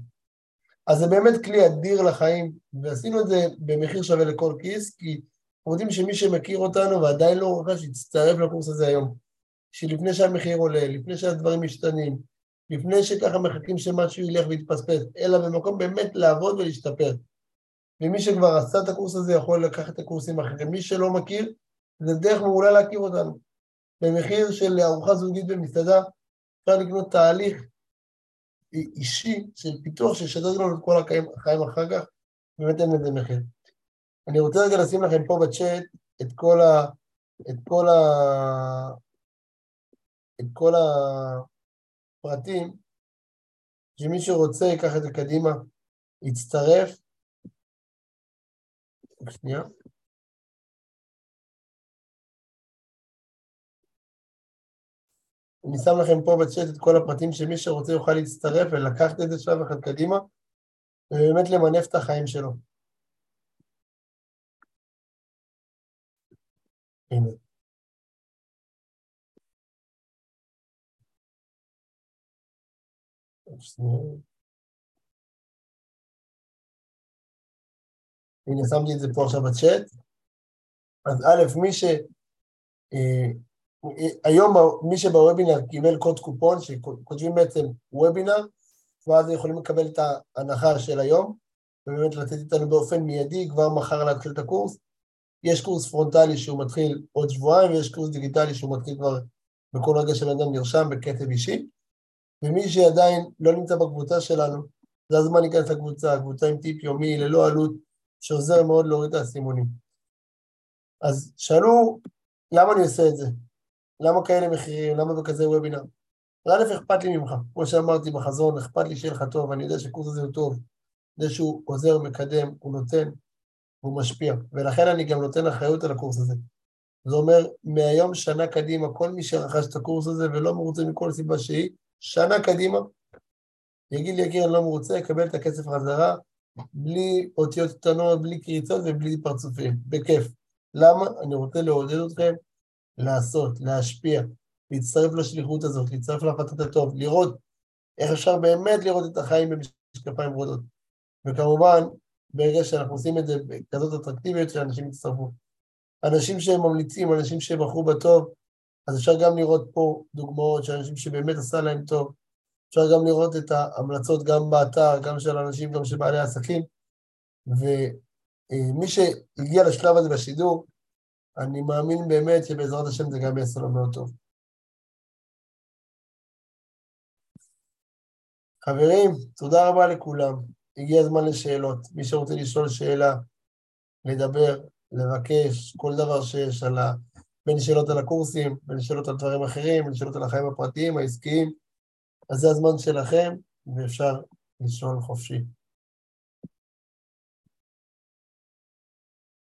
אז זה באמת כלי אדיר לחיים, ועשינו את זה במחיר שווה לכל כיס, כי אנחנו יודעים שמי שמכיר אותנו ועדיין לא רכש, יצטרף לקורס הזה היום. שלפני שהמחיר עולה, לפני שהדברים משתנים, לפני שככה מחכים שמשהו ילך ויתפספס, אלא במקום באמת לעבוד ולהשתפר. ומי שכבר עשה את הקורס הזה יכול לקחת את הקורסים האחרים. מי שלא מכיר, זה דרך מעולה להכיר אותנו. במחיר של ארוחה זוגית במסעדה, אפשר לקנות תהליך אישי של פיתוח שישדרג לנו את כל החיים, החיים אחר כך, באמת אין לזה מחיר. אני רוצה רגע לשים לכם פה בצ'אט את כל ה... את כל ה... את כל הפרטים, שמי שרוצה ייקח את זה קדימה, יצטרף. שנייה. אני שם לכם פה בצ'אט את כל הפרטים שמי שרוצה יוכל להצטרף ולקחת את זה שלב אחד קדימה, ובאמת למנף את החיים שלו. הנה. הנה, שמתי את זה פה עכשיו בצ'אט. אז א', מי ש... היום מי שבוובינר קיבל קוד קופון, שכותבים בעצם וובינר, ואז יכולים לקבל את ההנחה של היום, ובאמת לתת איתנו באופן מיידי, כבר מחר להתחיל את הקורס. יש קורס פרונטלי שהוא מתחיל עוד שבועיים, ויש קורס דיגיטלי שהוא מתחיל כבר בכל רגע שבן אדם נרשם בכתב אישי. ומי שעדיין לא נמצא בקבוצה שלנו, זה הזמן להיכנס לקבוצה, קבוצה עם טיפ יומי, ללא עלות, שעוזר מאוד להוריד את האסימונים. אז שאלו, למה אני עושה את זה? למה כאלה מחירים? למה בכזה וובינר? א', אכפת לי ממך. כמו שאמרתי בחזון, אכפת לי שיהיה לך טוב, אני יודע שהקורס הזה הוא טוב. יודע שהוא עוזר, מקדם, הוא נותן, הוא משפיע. ולכן אני גם נותן אחריות על הקורס הזה. זה אומר, מהיום שנה קדימה, כל מי שרכש את הקורס הזה ולא מרוצה מכל סיבה שהיא, שנה קדימה, יגיד לי, יקיר, אני לא מרוצה, יקבל את הכסף חזרה, בלי אותיות קטנות, בלי קריצות ובלי פרצופים, בכיף. למה? אני רוצה לעודד אתכם לעשות, להשפיע, להצטרף לשליחות הזאת, להצטרף להפצת הטוב, לראות איך אפשר באמת לראות את החיים במשקפיים ורודות. וכמובן, ברגע שאנחנו עושים את זה בכזאת אטרקטיביות, שאנשים יצטרפו. אנשים שהם ממליצים, אנשים שבחרו בטוב, אז אפשר גם לראות פה דוגמאות של אנשים שבאמת עשה להם טוב. אפשר גם לראות את ההמלצות גם באתר, גם של אנשים, גם של בעלי עסקים. ומי שהגיע לשלב הזה בשידור, אני מאמין באמת שבעזרת השם זה גם יעשה לו מאוד טוב. חברים, תודה רבה לכולם. הגיע הזמן לשאלות. מי שרוצה לשאול שאלה, לדבר, לבקש, כל דבר שיש על ה... בין שאלות על הקורסים, בין שאלות על דברים אחרים, בין שאלות על החיים הפרטיים, העסקיים, אז זה הזמן שלכם, ואפשר לשאול חופשי.